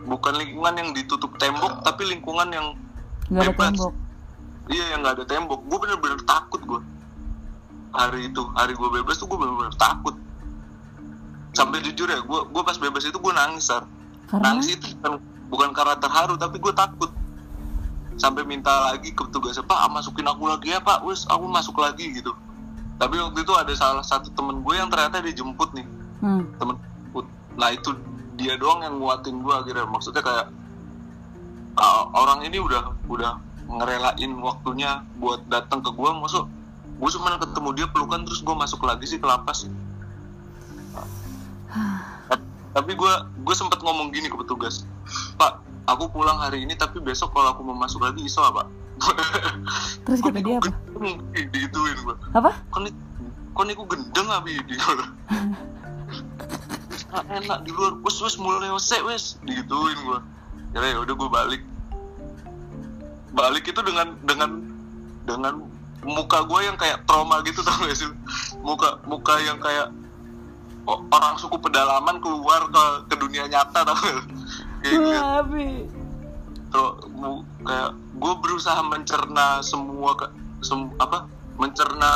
Bukan lingkungan yang ditutup tembok tapi lingkungan yang ada bebas. tembok iya yang nggak ada tembok. Gue bener-bener takut gue hari itu hari gue bebas tuh gue bener-bener takut. Sampai jujur ya gue gue pas bebas itu gue nangis Sar. karena? Nangis itu bukan, bukan karena terharu tapi gue takut. Sampai minta lagi ke petugas pak masukin aku lagi ya pak. Wes aku masuk lagi gitu. Tapi waktu itu ada salah satu temen gue yang ternyata dijemput nih. Hmm. temen nah itu dia doang yang nguatin gue akhirnya. Maksudnya kayak uh, orang ini udah udah ngerelain waktunya buat datang ke gue masuk gue cuma ketemu dia pelukan terus gue masuk lagi sih ke lapas. Tapi gue gue sempat ngomong gini ke petugas pak aku pulang hari ini tapi besok kalau aku mau masuk lagi iso apa terus kata dia apa? Digituin gue apa? Kon kon gendeng abi di enak di luar. Wes wes mulai wes wes digituin gua. Ya ya udah gua balik balik itu dengan dengan dengan muka gua yang kayak trauma gitu tau gak sih? Muka muka yang kayak orang suku pedalaman keluar ke ke dunia nyata tau gak? Kayak tro- mu- kayak gue berusaha mencerna semua ke, sem- apa mencerna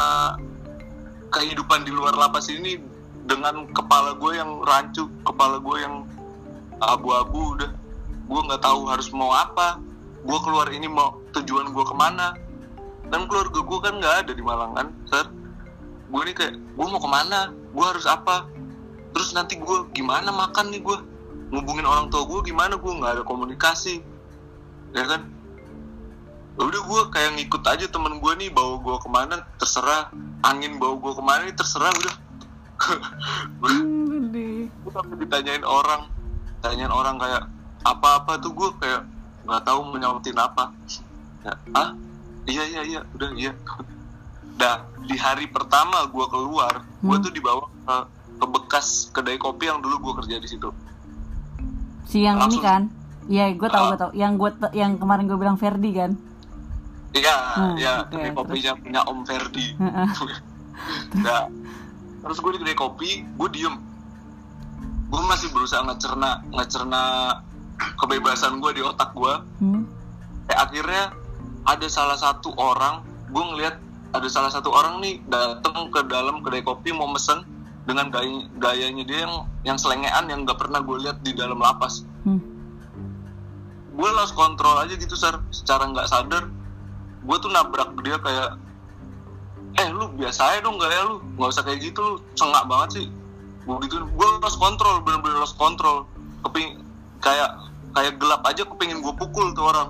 kehidupan di luar lapas ini dengan kepala gue yang rancu kepala gue yang abu-abu udah. Gue nggak tahu harus mau apa gue keluar ini mau tujuan gue ke mana? Dan keluarga gue kan nggak ada di Malang kan Sar gue nih kayak gue mau ke mana? Gue harus apa? Terus nanti gue gimana makan nih gue ngubungin orang tua gue gimana? Gue nggak ada komunikasi ya kan? Ya udah gue kayak ngikut aja temen gue nih bawa gue ke mana terserah. Angin bawa gue ke mana nih terserah udah. Hmm, gue sampai ditanyain orang tanyain orang kayak apa-apa tuh gue kayak nggak tahu menyautin apa ya, ah iya iya iya udah iya Dah di hari pertama gue keluar gue Hmm. tuh dibawa ke, ke bekas kedai kopi yang dulu gue kerja di situ Si yang ini Langsung. kan? Iya, gue tahu Ah. gue tahu. Yang gue yang kemarin gue bilang Ferdi kan? iya Hmm, ya oke, kedai terus. kopinya punya Om Ferdi. Nah, terus gue di kedai kopi, gue diem. Gue masih berusaha ngecerna, ngecerna kebebasan gue di otak gue. Hmm. Kayak akhirnya ada salah satu orang, gue ngeliat ada salah satu orang nih datang ke dalam kedai kopi mau mesen dengan gaya, gayanya dia yang yang selengean yang nggak pernah gue lihat di dalam lapas. Hmm. Gue lost kontrol aja gitu, sar. Secara nggak sadar, gue tuh nabrak dia kayak eh lu biasa aja dong gak ya lu nggak usah kayak gitu lu sengak banget sih gue gitu gue lost kontrol bener-bener lost kontrol keping kayak kayak gelap aja kepingin gue pukul tuh orang.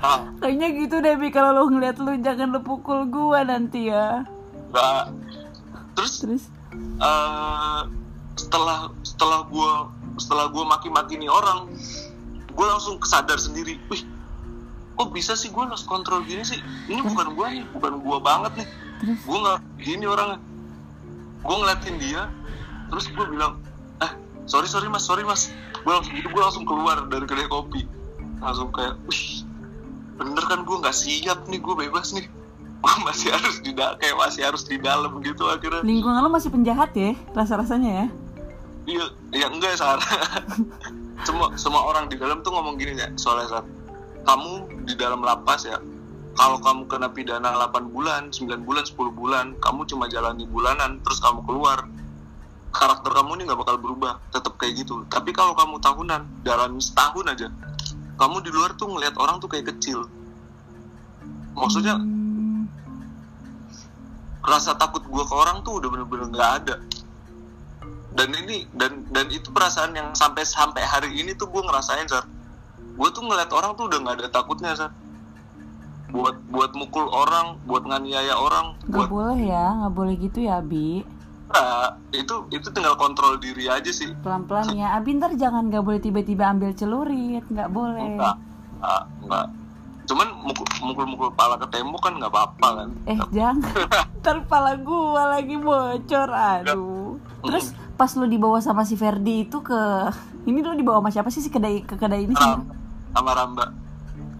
Nah Kayaknya gitu deh, Bi. Kalau lo ngeliat lu jangan lu pukul gua nanti ya. nggak. Terus Terus? eh, setelah setelah gue setelah gue maki-maki nih orang gue langsung kesadar sendiri. Wih kok bisa sih gue lost kontrol gini sih? Ini bukan gue nih bukan gue banget nih. Gue nggak gini orangnya. Gue ngeliatin dia terus gue bilang eh sorry sorry mas sorry mas gue langsung gue langsung keluar dari kedai kopi. Langsung kayak wih bener kan gue nggak siap nih gue bebas nih. Gue masih harus di kayak masih harus di dalam gitu akhirnya. Lingkungan lo masih penjahat ya, rasa-rasanya ya. iya iya enggak Sar. Semua semua orang di dalam tuh ngomong gini ya soalnya Sar. Kamu di dalam lapas ya kalau kamu kena pidana 8 bulan 9 bulan 10 bulan kamu cuma jalani bulanan terus kamu keluar karakter kamu ini nggak bakal berubah tetap kayak gitu. Tapi kalau kamu tahunan dalam setahun aja kamu di luar tuh ngelihat orang tuh kayak kecil. Maksudnya rasa takut gue ke orang tuh udah bener-bener nggak ada. Dan ini dan dan itu perasaan yang sampai sampai hari ini tuh gue ngerasain sar gue tuh ngeliat orang tuh udah nggak ada takutnya sar buat buat mukul orang buat nganiaya orang Gak buat boleh ya, nggak boleh gitu ya, Abi. Nah, itu itu tinggal kontrol diri aja sih Pelan-pelan ya. Abi ntar jangan nggak boleh tiba-tiba ambil celurit, nggak boleh. enggak enggak, enggak. cuman mukul mukul mukul kepala ke tembok kan nggak apa-apa kan Eh jangan, ntar kepala gua lagi bocor, aduh. Terus pas lu dibawa sama si Ferdi itu ke, ini lu dibawa sama siapa sih si kedai ke kedai ini? Ram, sama Ramba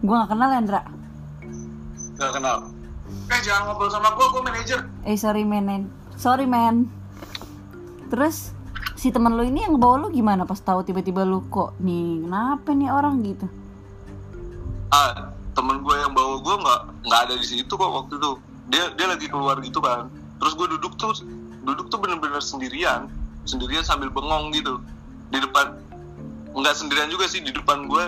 Gua nggak kenal Hendra. nggak kenal eh jangan ngobrol sama gue gue manajer Eh sorry man, sorry man. Terus si teman lu ini yang bawa lu gimana pas tahu tiba-tiba lu kok nih kenapa nih orang gitu? ah temen gue yang bawa gue nggak nggak ada di situ kok waktu itu. Dia dia lagi keluar gitu kan. Terus gue duduk tuh duduk tuh bener-bener sendirian. Sendirian sambil bengong gitu. Di depan nggak sendirian juga sih di depan gue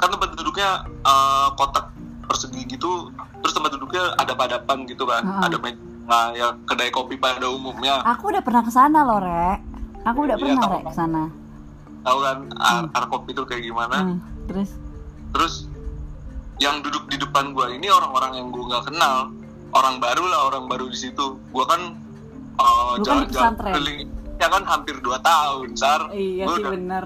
kan tempat duduknya eh, kotak persegi gitu. Terus tempat duduknya ada padapan gitu kan. Ah. ada meja nah, ya kedai kopi pada umumnya Aku udah pernah ke sana loh, Rek. Aku udah Iya, pernah, tahu. Rek, ke sana. tahu kan ar, ar kopi itu kayak gimana Hmm, terus terus yang duduk di depan gua ini orang-orang yang gua nggak kenal orang baru lah orang baru di situ gua kan uh, Lu kan jalan-jalan pesantren. keliling ya kan hampir 2 tahun sar Iya Gua sih udah- bener.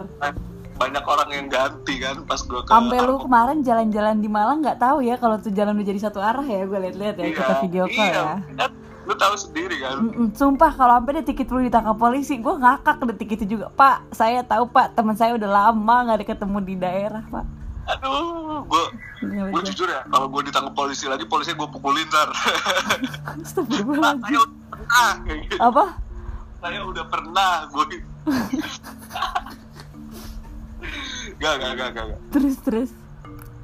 banyak orang yang ganti kan pas gua ke Sampai lu kemarin jalan-jalan di Malang nggak tahu ya kalau tuh jalan udah jadi satu arah ya gue lihat-lihat ya Iya, kita video call iya, ya. Lu tahu sendiri kan Sumpah kalau sampai detik itu lu ditangkap polisi, gue ngakak detik itu juga. Pak, saya tahu Pak, teman saya udah lama nggak ada ketemu di daerah Pak. aduh gua Iya, betul. jujur ya kalau gua ditangkap polisi lagi polisi gua pukulin sar Astagfirullahaladzim. saya udah pernah gitu. Apa? saya udah pernah gue gak gak gak gak gak. Terus terus.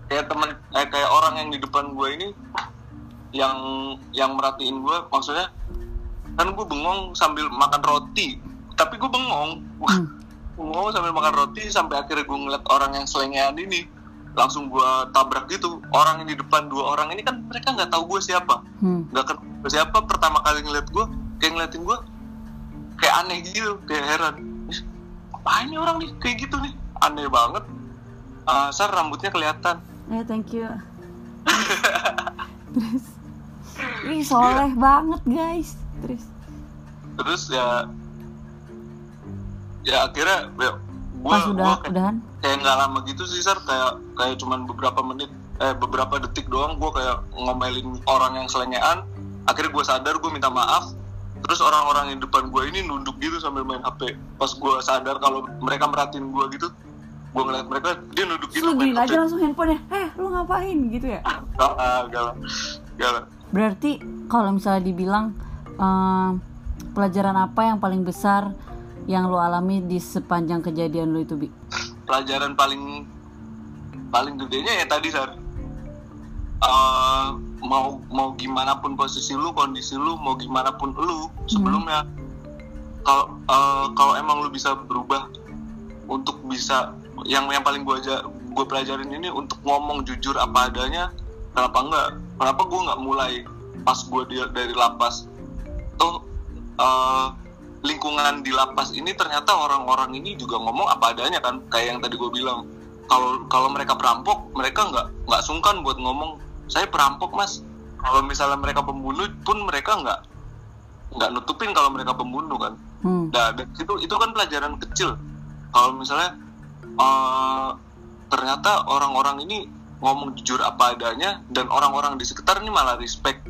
kayak temen eh, kayak orang yang di depan gue ini yang yang merhatiin gue maksudnya kan gue bengong sambil makan roti. Tapi gue bengong. Hmm. bengong sambil makan roti sampai akhirnya gue ngeliat orang yang selengean ini langsung gue tabrak gitu. Orang yang di depan dua orang ini kan mereka nggak tahu gue siapa. Hmm. nggak kenal gue siapa. Pertama kali ngeliat gue kayak ngeliatin gue kayak aneh gitu kayak heran. "Ih, apa ini orang nih? Kayak gitu nih. Aneh banget. Ah, Sar rambutnya kelihatan. Eh, thank you. Terus, ih soleh banget guys. Terus, terus ya ya akhirnya ya, gua, pas udah, gua kayak, udahan. kayak nggak lama gitu sih Sar kayak kayak cuman beberapa menit eh beberapa detik doang gue kayak ngomelin orang yang selengean akhirnya gue sadar gue minta maaf terus orang-orang yang depan gue ini nunduk gitu sambil main HP pas gue sadar kalau mereka merhatiin gue gitu gue ngeliat mereka dia nunduk gitu lu main aja langsung handphone ya. Eh, lu ngapain gitu ya? Ah, gak lah gak lah Berarti kalau misalnya dibilang ehm, pelajaran apa yang paling besar yang lu alami di sepanjang kejadian lu itu, Bi? pelajaran paling paling gedenya ya tadi Sar. Eh, mau mau gimana pun posisi lu kondisi lu mau gimana pun lu sebelumnya. Kalau eh, kalau emang lu bisa berubah untuk bisa yang yang paling gua aja gue pelajarin ini untuk ngomong jujur apa adanya kenapa enggak kenapa gua nggak mulai pas di, dari lapas? Tuh eh, lingkungan di lapas ini ternyata orang-orang ini juga ngomong apa adanya kan kayak yang tadi gue bilang. Kalau kalau mereka perampok mereka nggak nggak sungkan buat ngomong saya perampok mas. Kalau misalnya mereka pembunuh pun mereka nggak nggak nutupin kalau mereka pembunuh kan. Hmm. nah itu itu kan pelajaran kecil. Kalau misalnya eh, ternyata orang-orang ini ngomong jujur apa adanya dan orang-orang di sekitar ini malah respect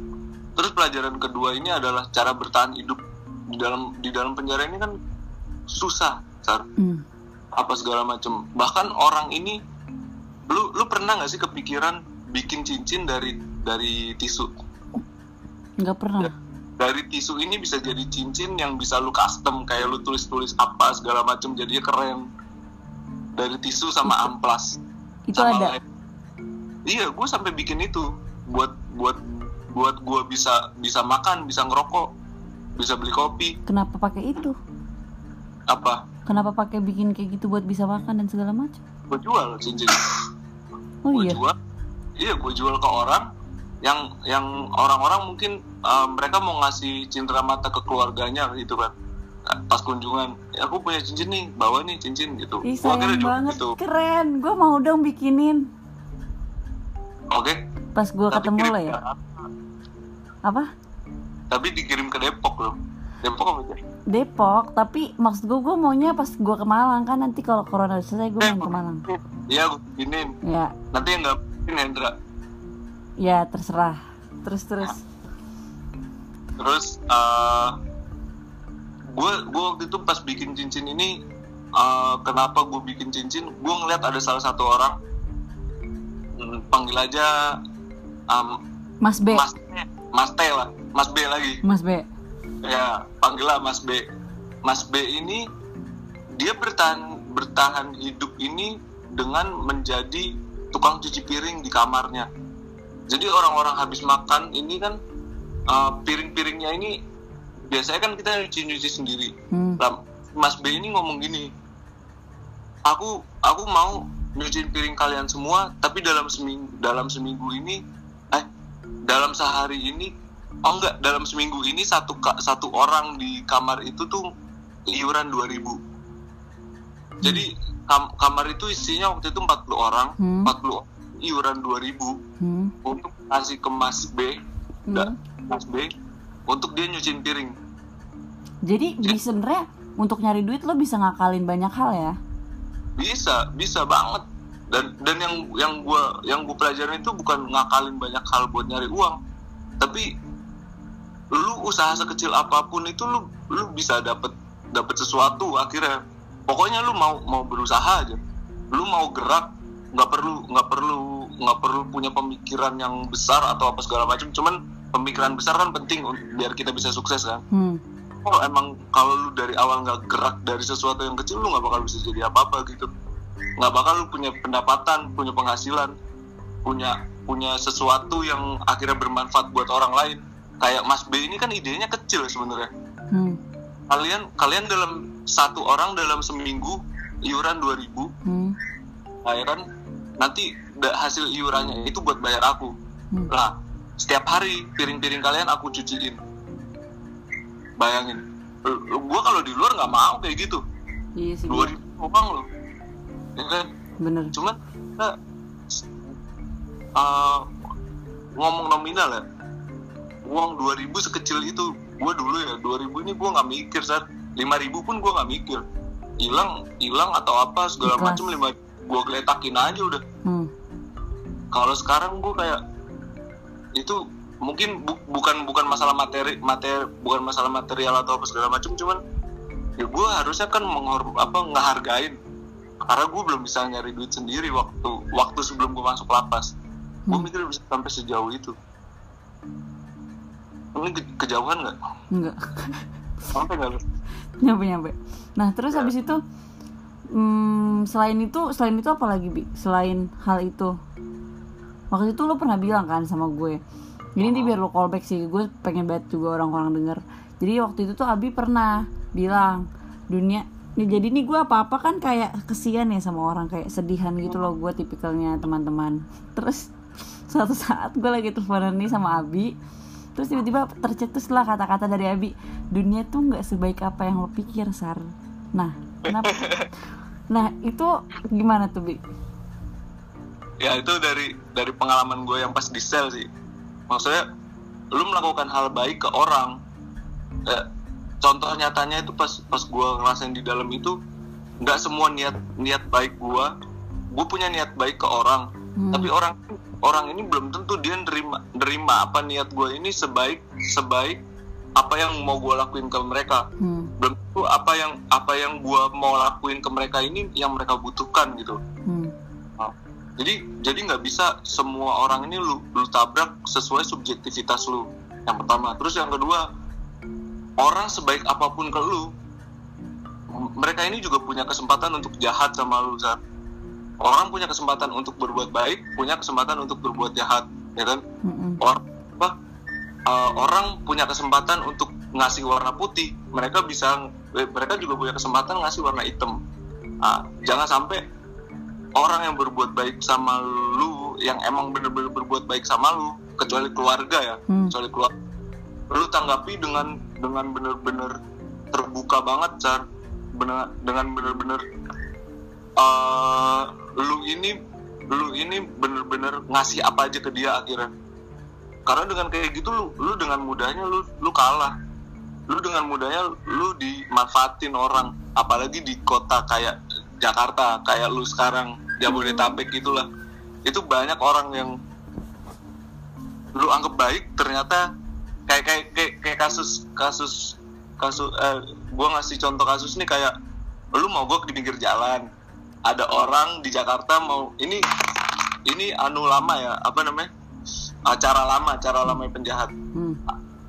terus pelajaran kedua ini adalah cara bertahan hidup di dalam di dalam penjara ini kan susah Sar Hmm. apa segala macam bahkan orang ini lu lu pernah nggak sih kepikiran bikin cincin dari dari tisu Nggak pernah. dari tisu ini bisa jadi cincin yang bisa lu custom kayak lu tulis tulis apa segala macam jadinya keren dari tisu sama amplas Itu sama ada. lem. Iya gue sampai bikin itu buat buat buat gue bisa bisa makan bisa ngerokok bisa beli kopi Kenapa pakai itu? apa Kenapa pakai bikin kayak gitu buat bisa makan dan segala macam? gue jual cincin Oh gue iya. jual iya gue jual ke orang yang yang orang-orang mungkin uh, mereka mau ngasih cindera mata ke keluarganya gitu kan pas kunjungan ya aku punya cincin nih bawa nih cincin gitu Ih, Gua sayang jual banget. gitu Keren. Gue mau dong bikinin. Oke Pas gue ketemu lo ke- ya. Apa? tapi dikirim ke Depok loh Depok apa sih Depok. Tapi maksud gue, gue maunya pas gue ke Malang kan nanti kalau corona selesai gue main ke Malang. iya gue bikinin Ya, nanti yang nggak bikin Hendra ya terserah. Terus terus. terus uh, gue gue waktu itu pas bikin cincin ini uh, kenapa gue bikin cincin gue ngeliat ada salah satu orang panggil aja um, Mas B. Mas Mas T lah Mas B lagi Mas B. ya panggil lah Mas B Mas B ini dia bertahan bertahan hidup ini dengan menjadi tukang cuci piring di kamarnya jadi orang-orang habis makan ini kan uh, piring-piringnya ini biasanya kan kita nyuci-nyuci sendiri Hmm. Mas B ini ngomong gini aku aku mau nyuciin piring kalian semua tapi dalam seminggu dalam seminggu ini eh dalam sehari ini oh enggak dalam seminggu ini satu satu orang di kamar itu tuh iuran 2000 jadi kam- kamar itu isinya waktu itu 40 orang Hmm. 40 iuran 2000 Hmm. untuk kasih ke Mas B Hmm. da- Mas B untuk dia nyuciin piring Jadi di sebenarnya untuk nyari duit lo bisa ngakalin banyak hal ya. Bisa bisa banget. Dan dan yang yang gua yang gua pelajarin itu bukan ngakalin banyak hal buat nyari uang. Tapi lu usaha sekecil apa pun itu lu lu bisa dapet dapet sesuatu akhirnya. Pokoknya lu mau mau berusaha aja. Lu mau gerak nggak perlu nggak perlu nggak perlu punya pemikiran yang besar atau apa segala macam. Cuman pemikiran besar kan penting biar kita bisa sukses kan. Hmm. Kalau emang kalau lu dari awal nggak gerak dari sesuatu yang kecil lu nggak bakal bisa jadi apa-apa gitu. Nggak bakal lu punya pendapatan punya penghasilan punya punya sesuatu yang akhirnya bermanfaat buat orang lain. Kayak Mas B ini kan idenya kecil sebenarnya. Hmm. kalian kalian dalam satu orang dalam seminggu iuran 2000 Hmm. nah, ya kan? Nanti hasil iurannya itu buat bayar aku. Hmm. lah setiap hari piring-piring kalian aku cuciin bayangin. Gue kalau di luar nggak mau kayak gitu. Iya sih dua Bi. ribu uang loh. Ya kan? Bener. Cuman uh, ngomong nominal ya. Uang 2000 sekecil itu gue dulu ya 2000 ini gue nggak mikir saat 5000 pun gue nggak mikir. Hilang hilang atau apa segala macam lima gue geletakin aja udah. Hmm. kalau sekarang gue kayak itu mungkin bu- bukan bukan masalah materi materi bukan masalah material atau apa segala macam cuman ya gue harusnya kan menghor apa ngehargain. Karena gue belum bisa nyari duit sendiri waktu waktu sebelum gue masuk lapas. Gue Hmm. mikir bisa sampai sejauh itu. Ini ke- kejauhan nggak? Enggak sampai nggak nyampe nyampe. Nah terus habis itu hmm, selain itu selain itu apa lagi bi? Selain hal itu. Waktu itu lo pernah bilang kan sama gue jadi nanti biar lo callback sih gue pengen banget juga orang-orang denger. Jadi waktu itu tuh Abi pernah bilang dunia nih jadi nih gue apa-apa kan kayak kesian ya sama orang kayak sedihan gitu loh gue tipikalnya teman-teman. Terus suatu saat gue lagi teleponan nih sama Abi terus tiba-tiba tercetus lah kata-kata dari Abi dunia tuh nggak sebaik apa yang lo pikir sar. Nah kenapa? Nah itu gimana tuh bi? Ya itu dari dari pengalaman gue yang pas di sel sih maksudnya lu melakukan hal baik ke orang ya, contoh nyatanya itu pas pas gue ngerasain di dalam itu nggak semua niat niat baik gue gue punya niat baik ke orang. Hmm. tapi orang orang ini belum tentu dia nerima nerima apa niat gue ini sebaik sebaik apa yang mau gue lakuin ke mereka. Hmm, belum tentu apa yang apa yang gue mau lakuin ke mereka ini yang mereka butuhkan gitu. Hmm, jadi jadi nggak bisa semua orang ini lu lu tabrak sesuai subjektivitas lu. Yang pertama. Terus yang kedua orang sebaik apa pun ke lu mereka ini juga punya kesempatan untuk jahat sama lu orang punya kesempatan untuk berbuat baik punya kesempatan untuk berbuat jahat ya kan? Hmm, hmm. orang apa uh, orang punya kesempatan untuk ngasih warna putih. Mereka bisa eh, mereka juga punya kesempatan ngasih warna hitam. Ah, jangan sampai orang yang berbuat baik sama lu yang emang bener-bener berbuat baik sama lu kecuali keluarga ya. Hmm. kecuali keluarga. Lu tanggapi dengan dengan bener-bener terbuka banget Car Bener- dengan bener-bener eh, lu ini lu ini bener-bener ngasih apa aja ke dia akhirnya. Karena dengan kayak gitu lu lu dengan mudahnya lu lu kalah. Lu dengan mudahnya lu dimanfaatin orang apalagi di kota kayak Jakarta kayak lu sekarang Jabodetabek gitulah. Itu banyak orang yang lu anggap baik ternyata kayak kayak kayak, kayak kasus kasus kasus eh, gua ngasih contoh kasus nih kayak lu mau gua di pinggir jalan ada orang di Jakarta mau ini ini anu lama ya apa namanya? Acara lama acara lama penjahat. Hmm.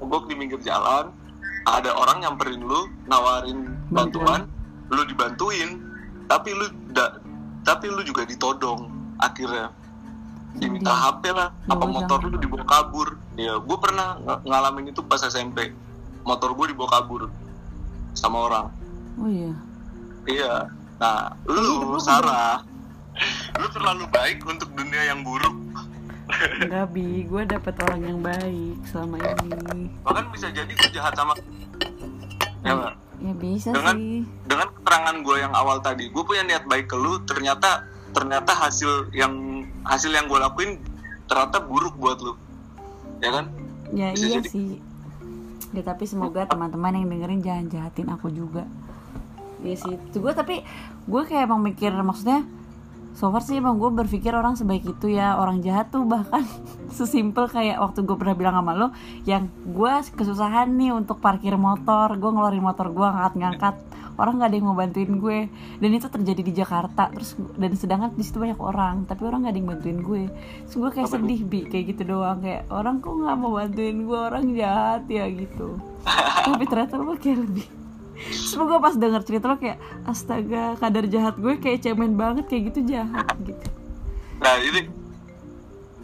mogok di pinggir jalan ada orang nyamperin lu nawarin bantuan lu dibantuin tapi lu da, tapi lu juga ditodong akhirnya. Diminta Iya. HP lah apa Jangan, motor jangan. lu dibawa kabur. Ya gue pernah ng- ngalamin itu pas SMP motor gue dibawa kabur sama orang. Oh iya. Iya. Nah lu keberapa? Sarah lu terlalu baik untuk dunia yang buruk. Enggak bi. Gue dapet orang yang baik selama ini. Bahkan bisa jadi gue jahat sama ya? Ya bisa Dengan- sih. dengan keterangan gue yang awal tadi gue punya niat baik ke lu ternyata ternyata hasil yang hasil yang gue lakuin ternyata buruk buat lu. Ya kan? Ya Bisa iya jadi. sih. Ya tapi semoga teman-teman yang dengerin jangan jahatin aku juga. Iya sih, gue tapi gue kayak emang mikir maksudnya so far sih emang gue berpikir orang sebaik itu ya orang jahat tuh bahkan sesimpel kayak waktu gue pernah bilang sama lo yang gue kesusahan nih untuk parkir motor gue ngeluarin motor gue ngangkat-ngangkat orang nggak ada yang mau bantuin gue. Dan itu terjadi di Jakarta terus dan sedangkan di situ banyak orang tapi orang nggak ada yang bantuin gue. Terus gue kayak Apa sedih bi kayak gitu doang kayak orang kok nggak mau bantuin gue orang jahat ya gitu. Tapi ternyata lo kayak lebih Semoga pas denger cerita lo kayak astaga kadar jahat gue kayak cemen banget kayak gitu jahat gitu. nah ini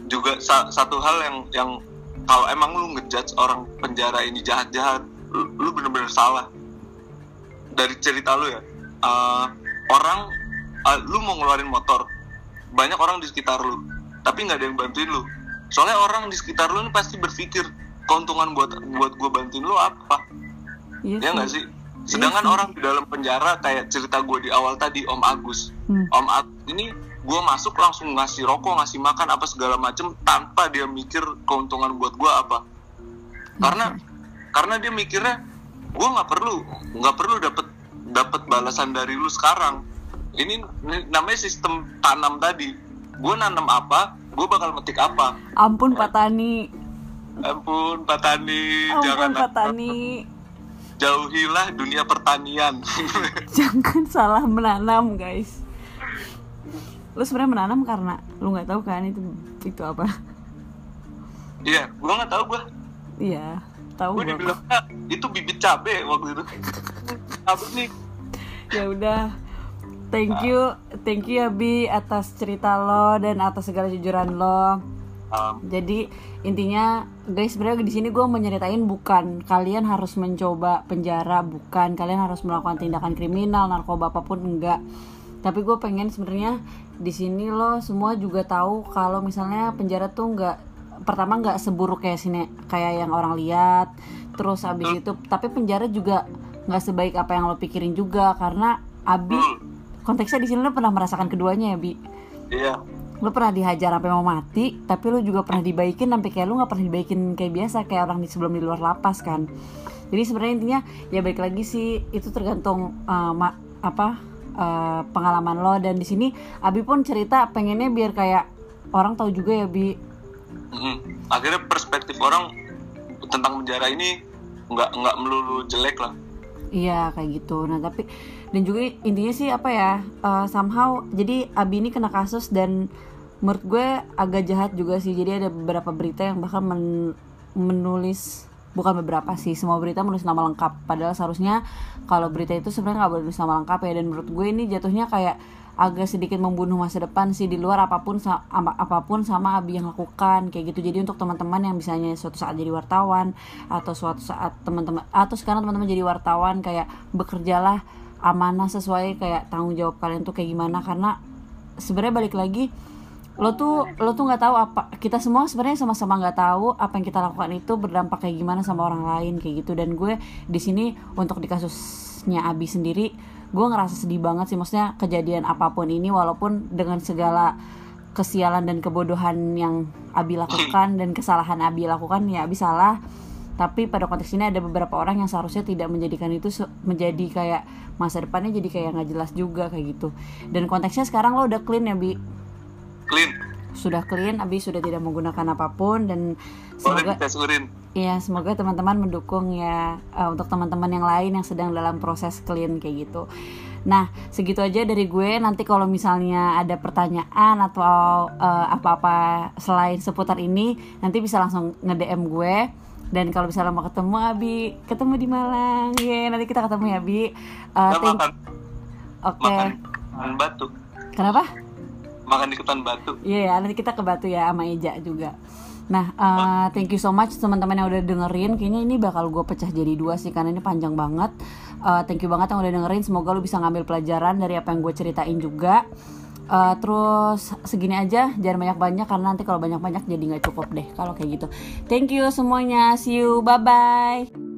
juga sa- satu hal yang yang kalau emang lu ngejudge orang penjara ini jahat-jahat lu, lu bener-bener salah. Dari cerita lu ya uh, orang uh, lu mau ngeluarin motor banyak orang di sekitar lu tapi nggak ada yang bantuin lu. Soalnya orang di sekitar lu ini pasti berpikir keuntungan buat buat gue bantuin lu apa? Iya ya nggak sih sedangkan sih. orang di dalam penjara kayak cerita gue di awal tadi Om Agus. Hmm. Om Agus ini gue masuk langsung ngasih rokok ngasih makan apa segala macem tanpa dia mikir keuntungan buat gue apa. Karena karena dia mikirnya gue nggak perlu nggak perlu dapat dapat balasan dari lu sekarang. Ini, ini namanya sistem tanam tadi. Gue nanam apa gue bakal metik apa. Ampun Pak Tani. Ampun Pak Tani ampun jangan Pak Tani jauhilah dunia pertanian. Jangan salah menanam guys. Lu sebenarnya menanam karena lu nggak tahu kan itu itu apa. Iya gue nggak tahu gue iya tahu gue gua. kok. dibilang "Ah, itu bibit cabe waktu itu. Cabe nih ya udah. Thank you thank you ya Bi atas cerita lo dan atas segala jujuran lo um, jadi intinya guys sebenarnya di sini gue menyeritain bukan kalian harus mencoba penjara bukan. Kalian harus melakukan tindakan kriminal narkoba apa pun enggak. Tapi gue pengen sebenarnya di sini lo semua juga tahu kalau misalnya penjara tuh nggak pertama nggak seburuk kayak sini kayak yang orang lihat. Terus abis itu tapi penjara juga nggak sebaik apa yang lo pikirin juga karena Abi hmm, konteksnya di sini lo pernah merasakan keduanya ya Bi? Iya lu pernah dihajar sampai mau mati tapi lu juga pernah dibaikin sampai kayak lu nggak pernah dibaikin kayak biasa kayak orang di sebelum di luar lapas kan jadi sebenarnya intinya ya baik lagi sih itu tergantung uh, ma- apa uh, pengalaman lo dan di sini Abi pun cerita pengennya biar kayak orang tahu juga ya Bi Mm-mm. akhirnya perspektif orang tentang penjara ini nggak nggak melulu jelek lah Iya kayak gitu. Nah tapi dan juga intinya sih apa ya uh, somehow jadi Abi ini kena kasus dan menurut gue agak jahat juga sih. Jadi ada beberapa berita yang bahkan men- menulis bukan beberapa sih semua berita menulis nama lengkap. Padahal seharusnya kalau berita itu sebenarnya nggak boleh nulis nama lengkap ya. Dan menurut gue ini jatuhnya kayak agak sedikit membunuh masa depan sih di luar apa pun sa- ama- apa pun sama Abi yang lakukan kayak gitu jadi untuk teman-teman yang misalnya suatu saat jadi wartawan atau suatu saat teman-teman atau sekarang teman-teman jadi wartawan kayak bekerjalah amanah sesuai kayak tanggung jawab kalian tuh kayak gimana karena sebenarnya balik lagi lo tuh lo tuh nggak tahu apa kita semua sebenarnya sama-sama nggak tahu apa yang kita lakukan itu berdampak kayak gimana sama orang lain kayak gitu. Dan gue di sini untuk di kasusnya Abi sendiri gue ngerasa sedih banget sih. Maksudnya kejadian apa pun ini walaupun dengan segala kesialan dan kebodohan yang Abi lakukan dan kesalahan Abi lakukan ya Abi salah. Tapi pada konteks ini ada beberapa orang yang seharusnya tidak menjadikan itu menjadi kayak masa depannya jadi kayak nggak jelas juga kayak gitu. Dan konteksnya sekarang lo udah clean ya Bi clean. Sudah clean Abi sudah tidak menggunakan apa pun dan semoga dites urin. Ya semoga teman-teman mendukung ya eh, untuk teman-teman yang lain yang sedang dalam proses clean kayak gitu. Nah segitu aja dari gue. Nanti kalau misalnya ada pertanyaan atau eh, apa-apa selain seputar ini nanti bisa langsung nge DM gue. Dan kalau misalnya mau ketemu Abi. Ketemu di Malang. Ya nanti kita ketemu ya Abi. Makan. Oke. Makan batu kenapa makan di ketan batu Iya ya, nanti kita ke Batu ya sama Eja juga. Nah, eh, thank you so much teman-teman yang udah dengerin. Kayaknya ini bakal gue pecah jadi dua sih karena ini panjang banget. Eh, thank you banget yang udah dengerin. Semoga lu bisa ngambil pelajaran dari apa yang gue ceritain juga. Eh, terus segini aja, jangan banyak-banyak karena nanti kalau banyak-banyak jadi nggak cukup deh kalau kayak gitu. Thank you semuanya. See you. Bye bye.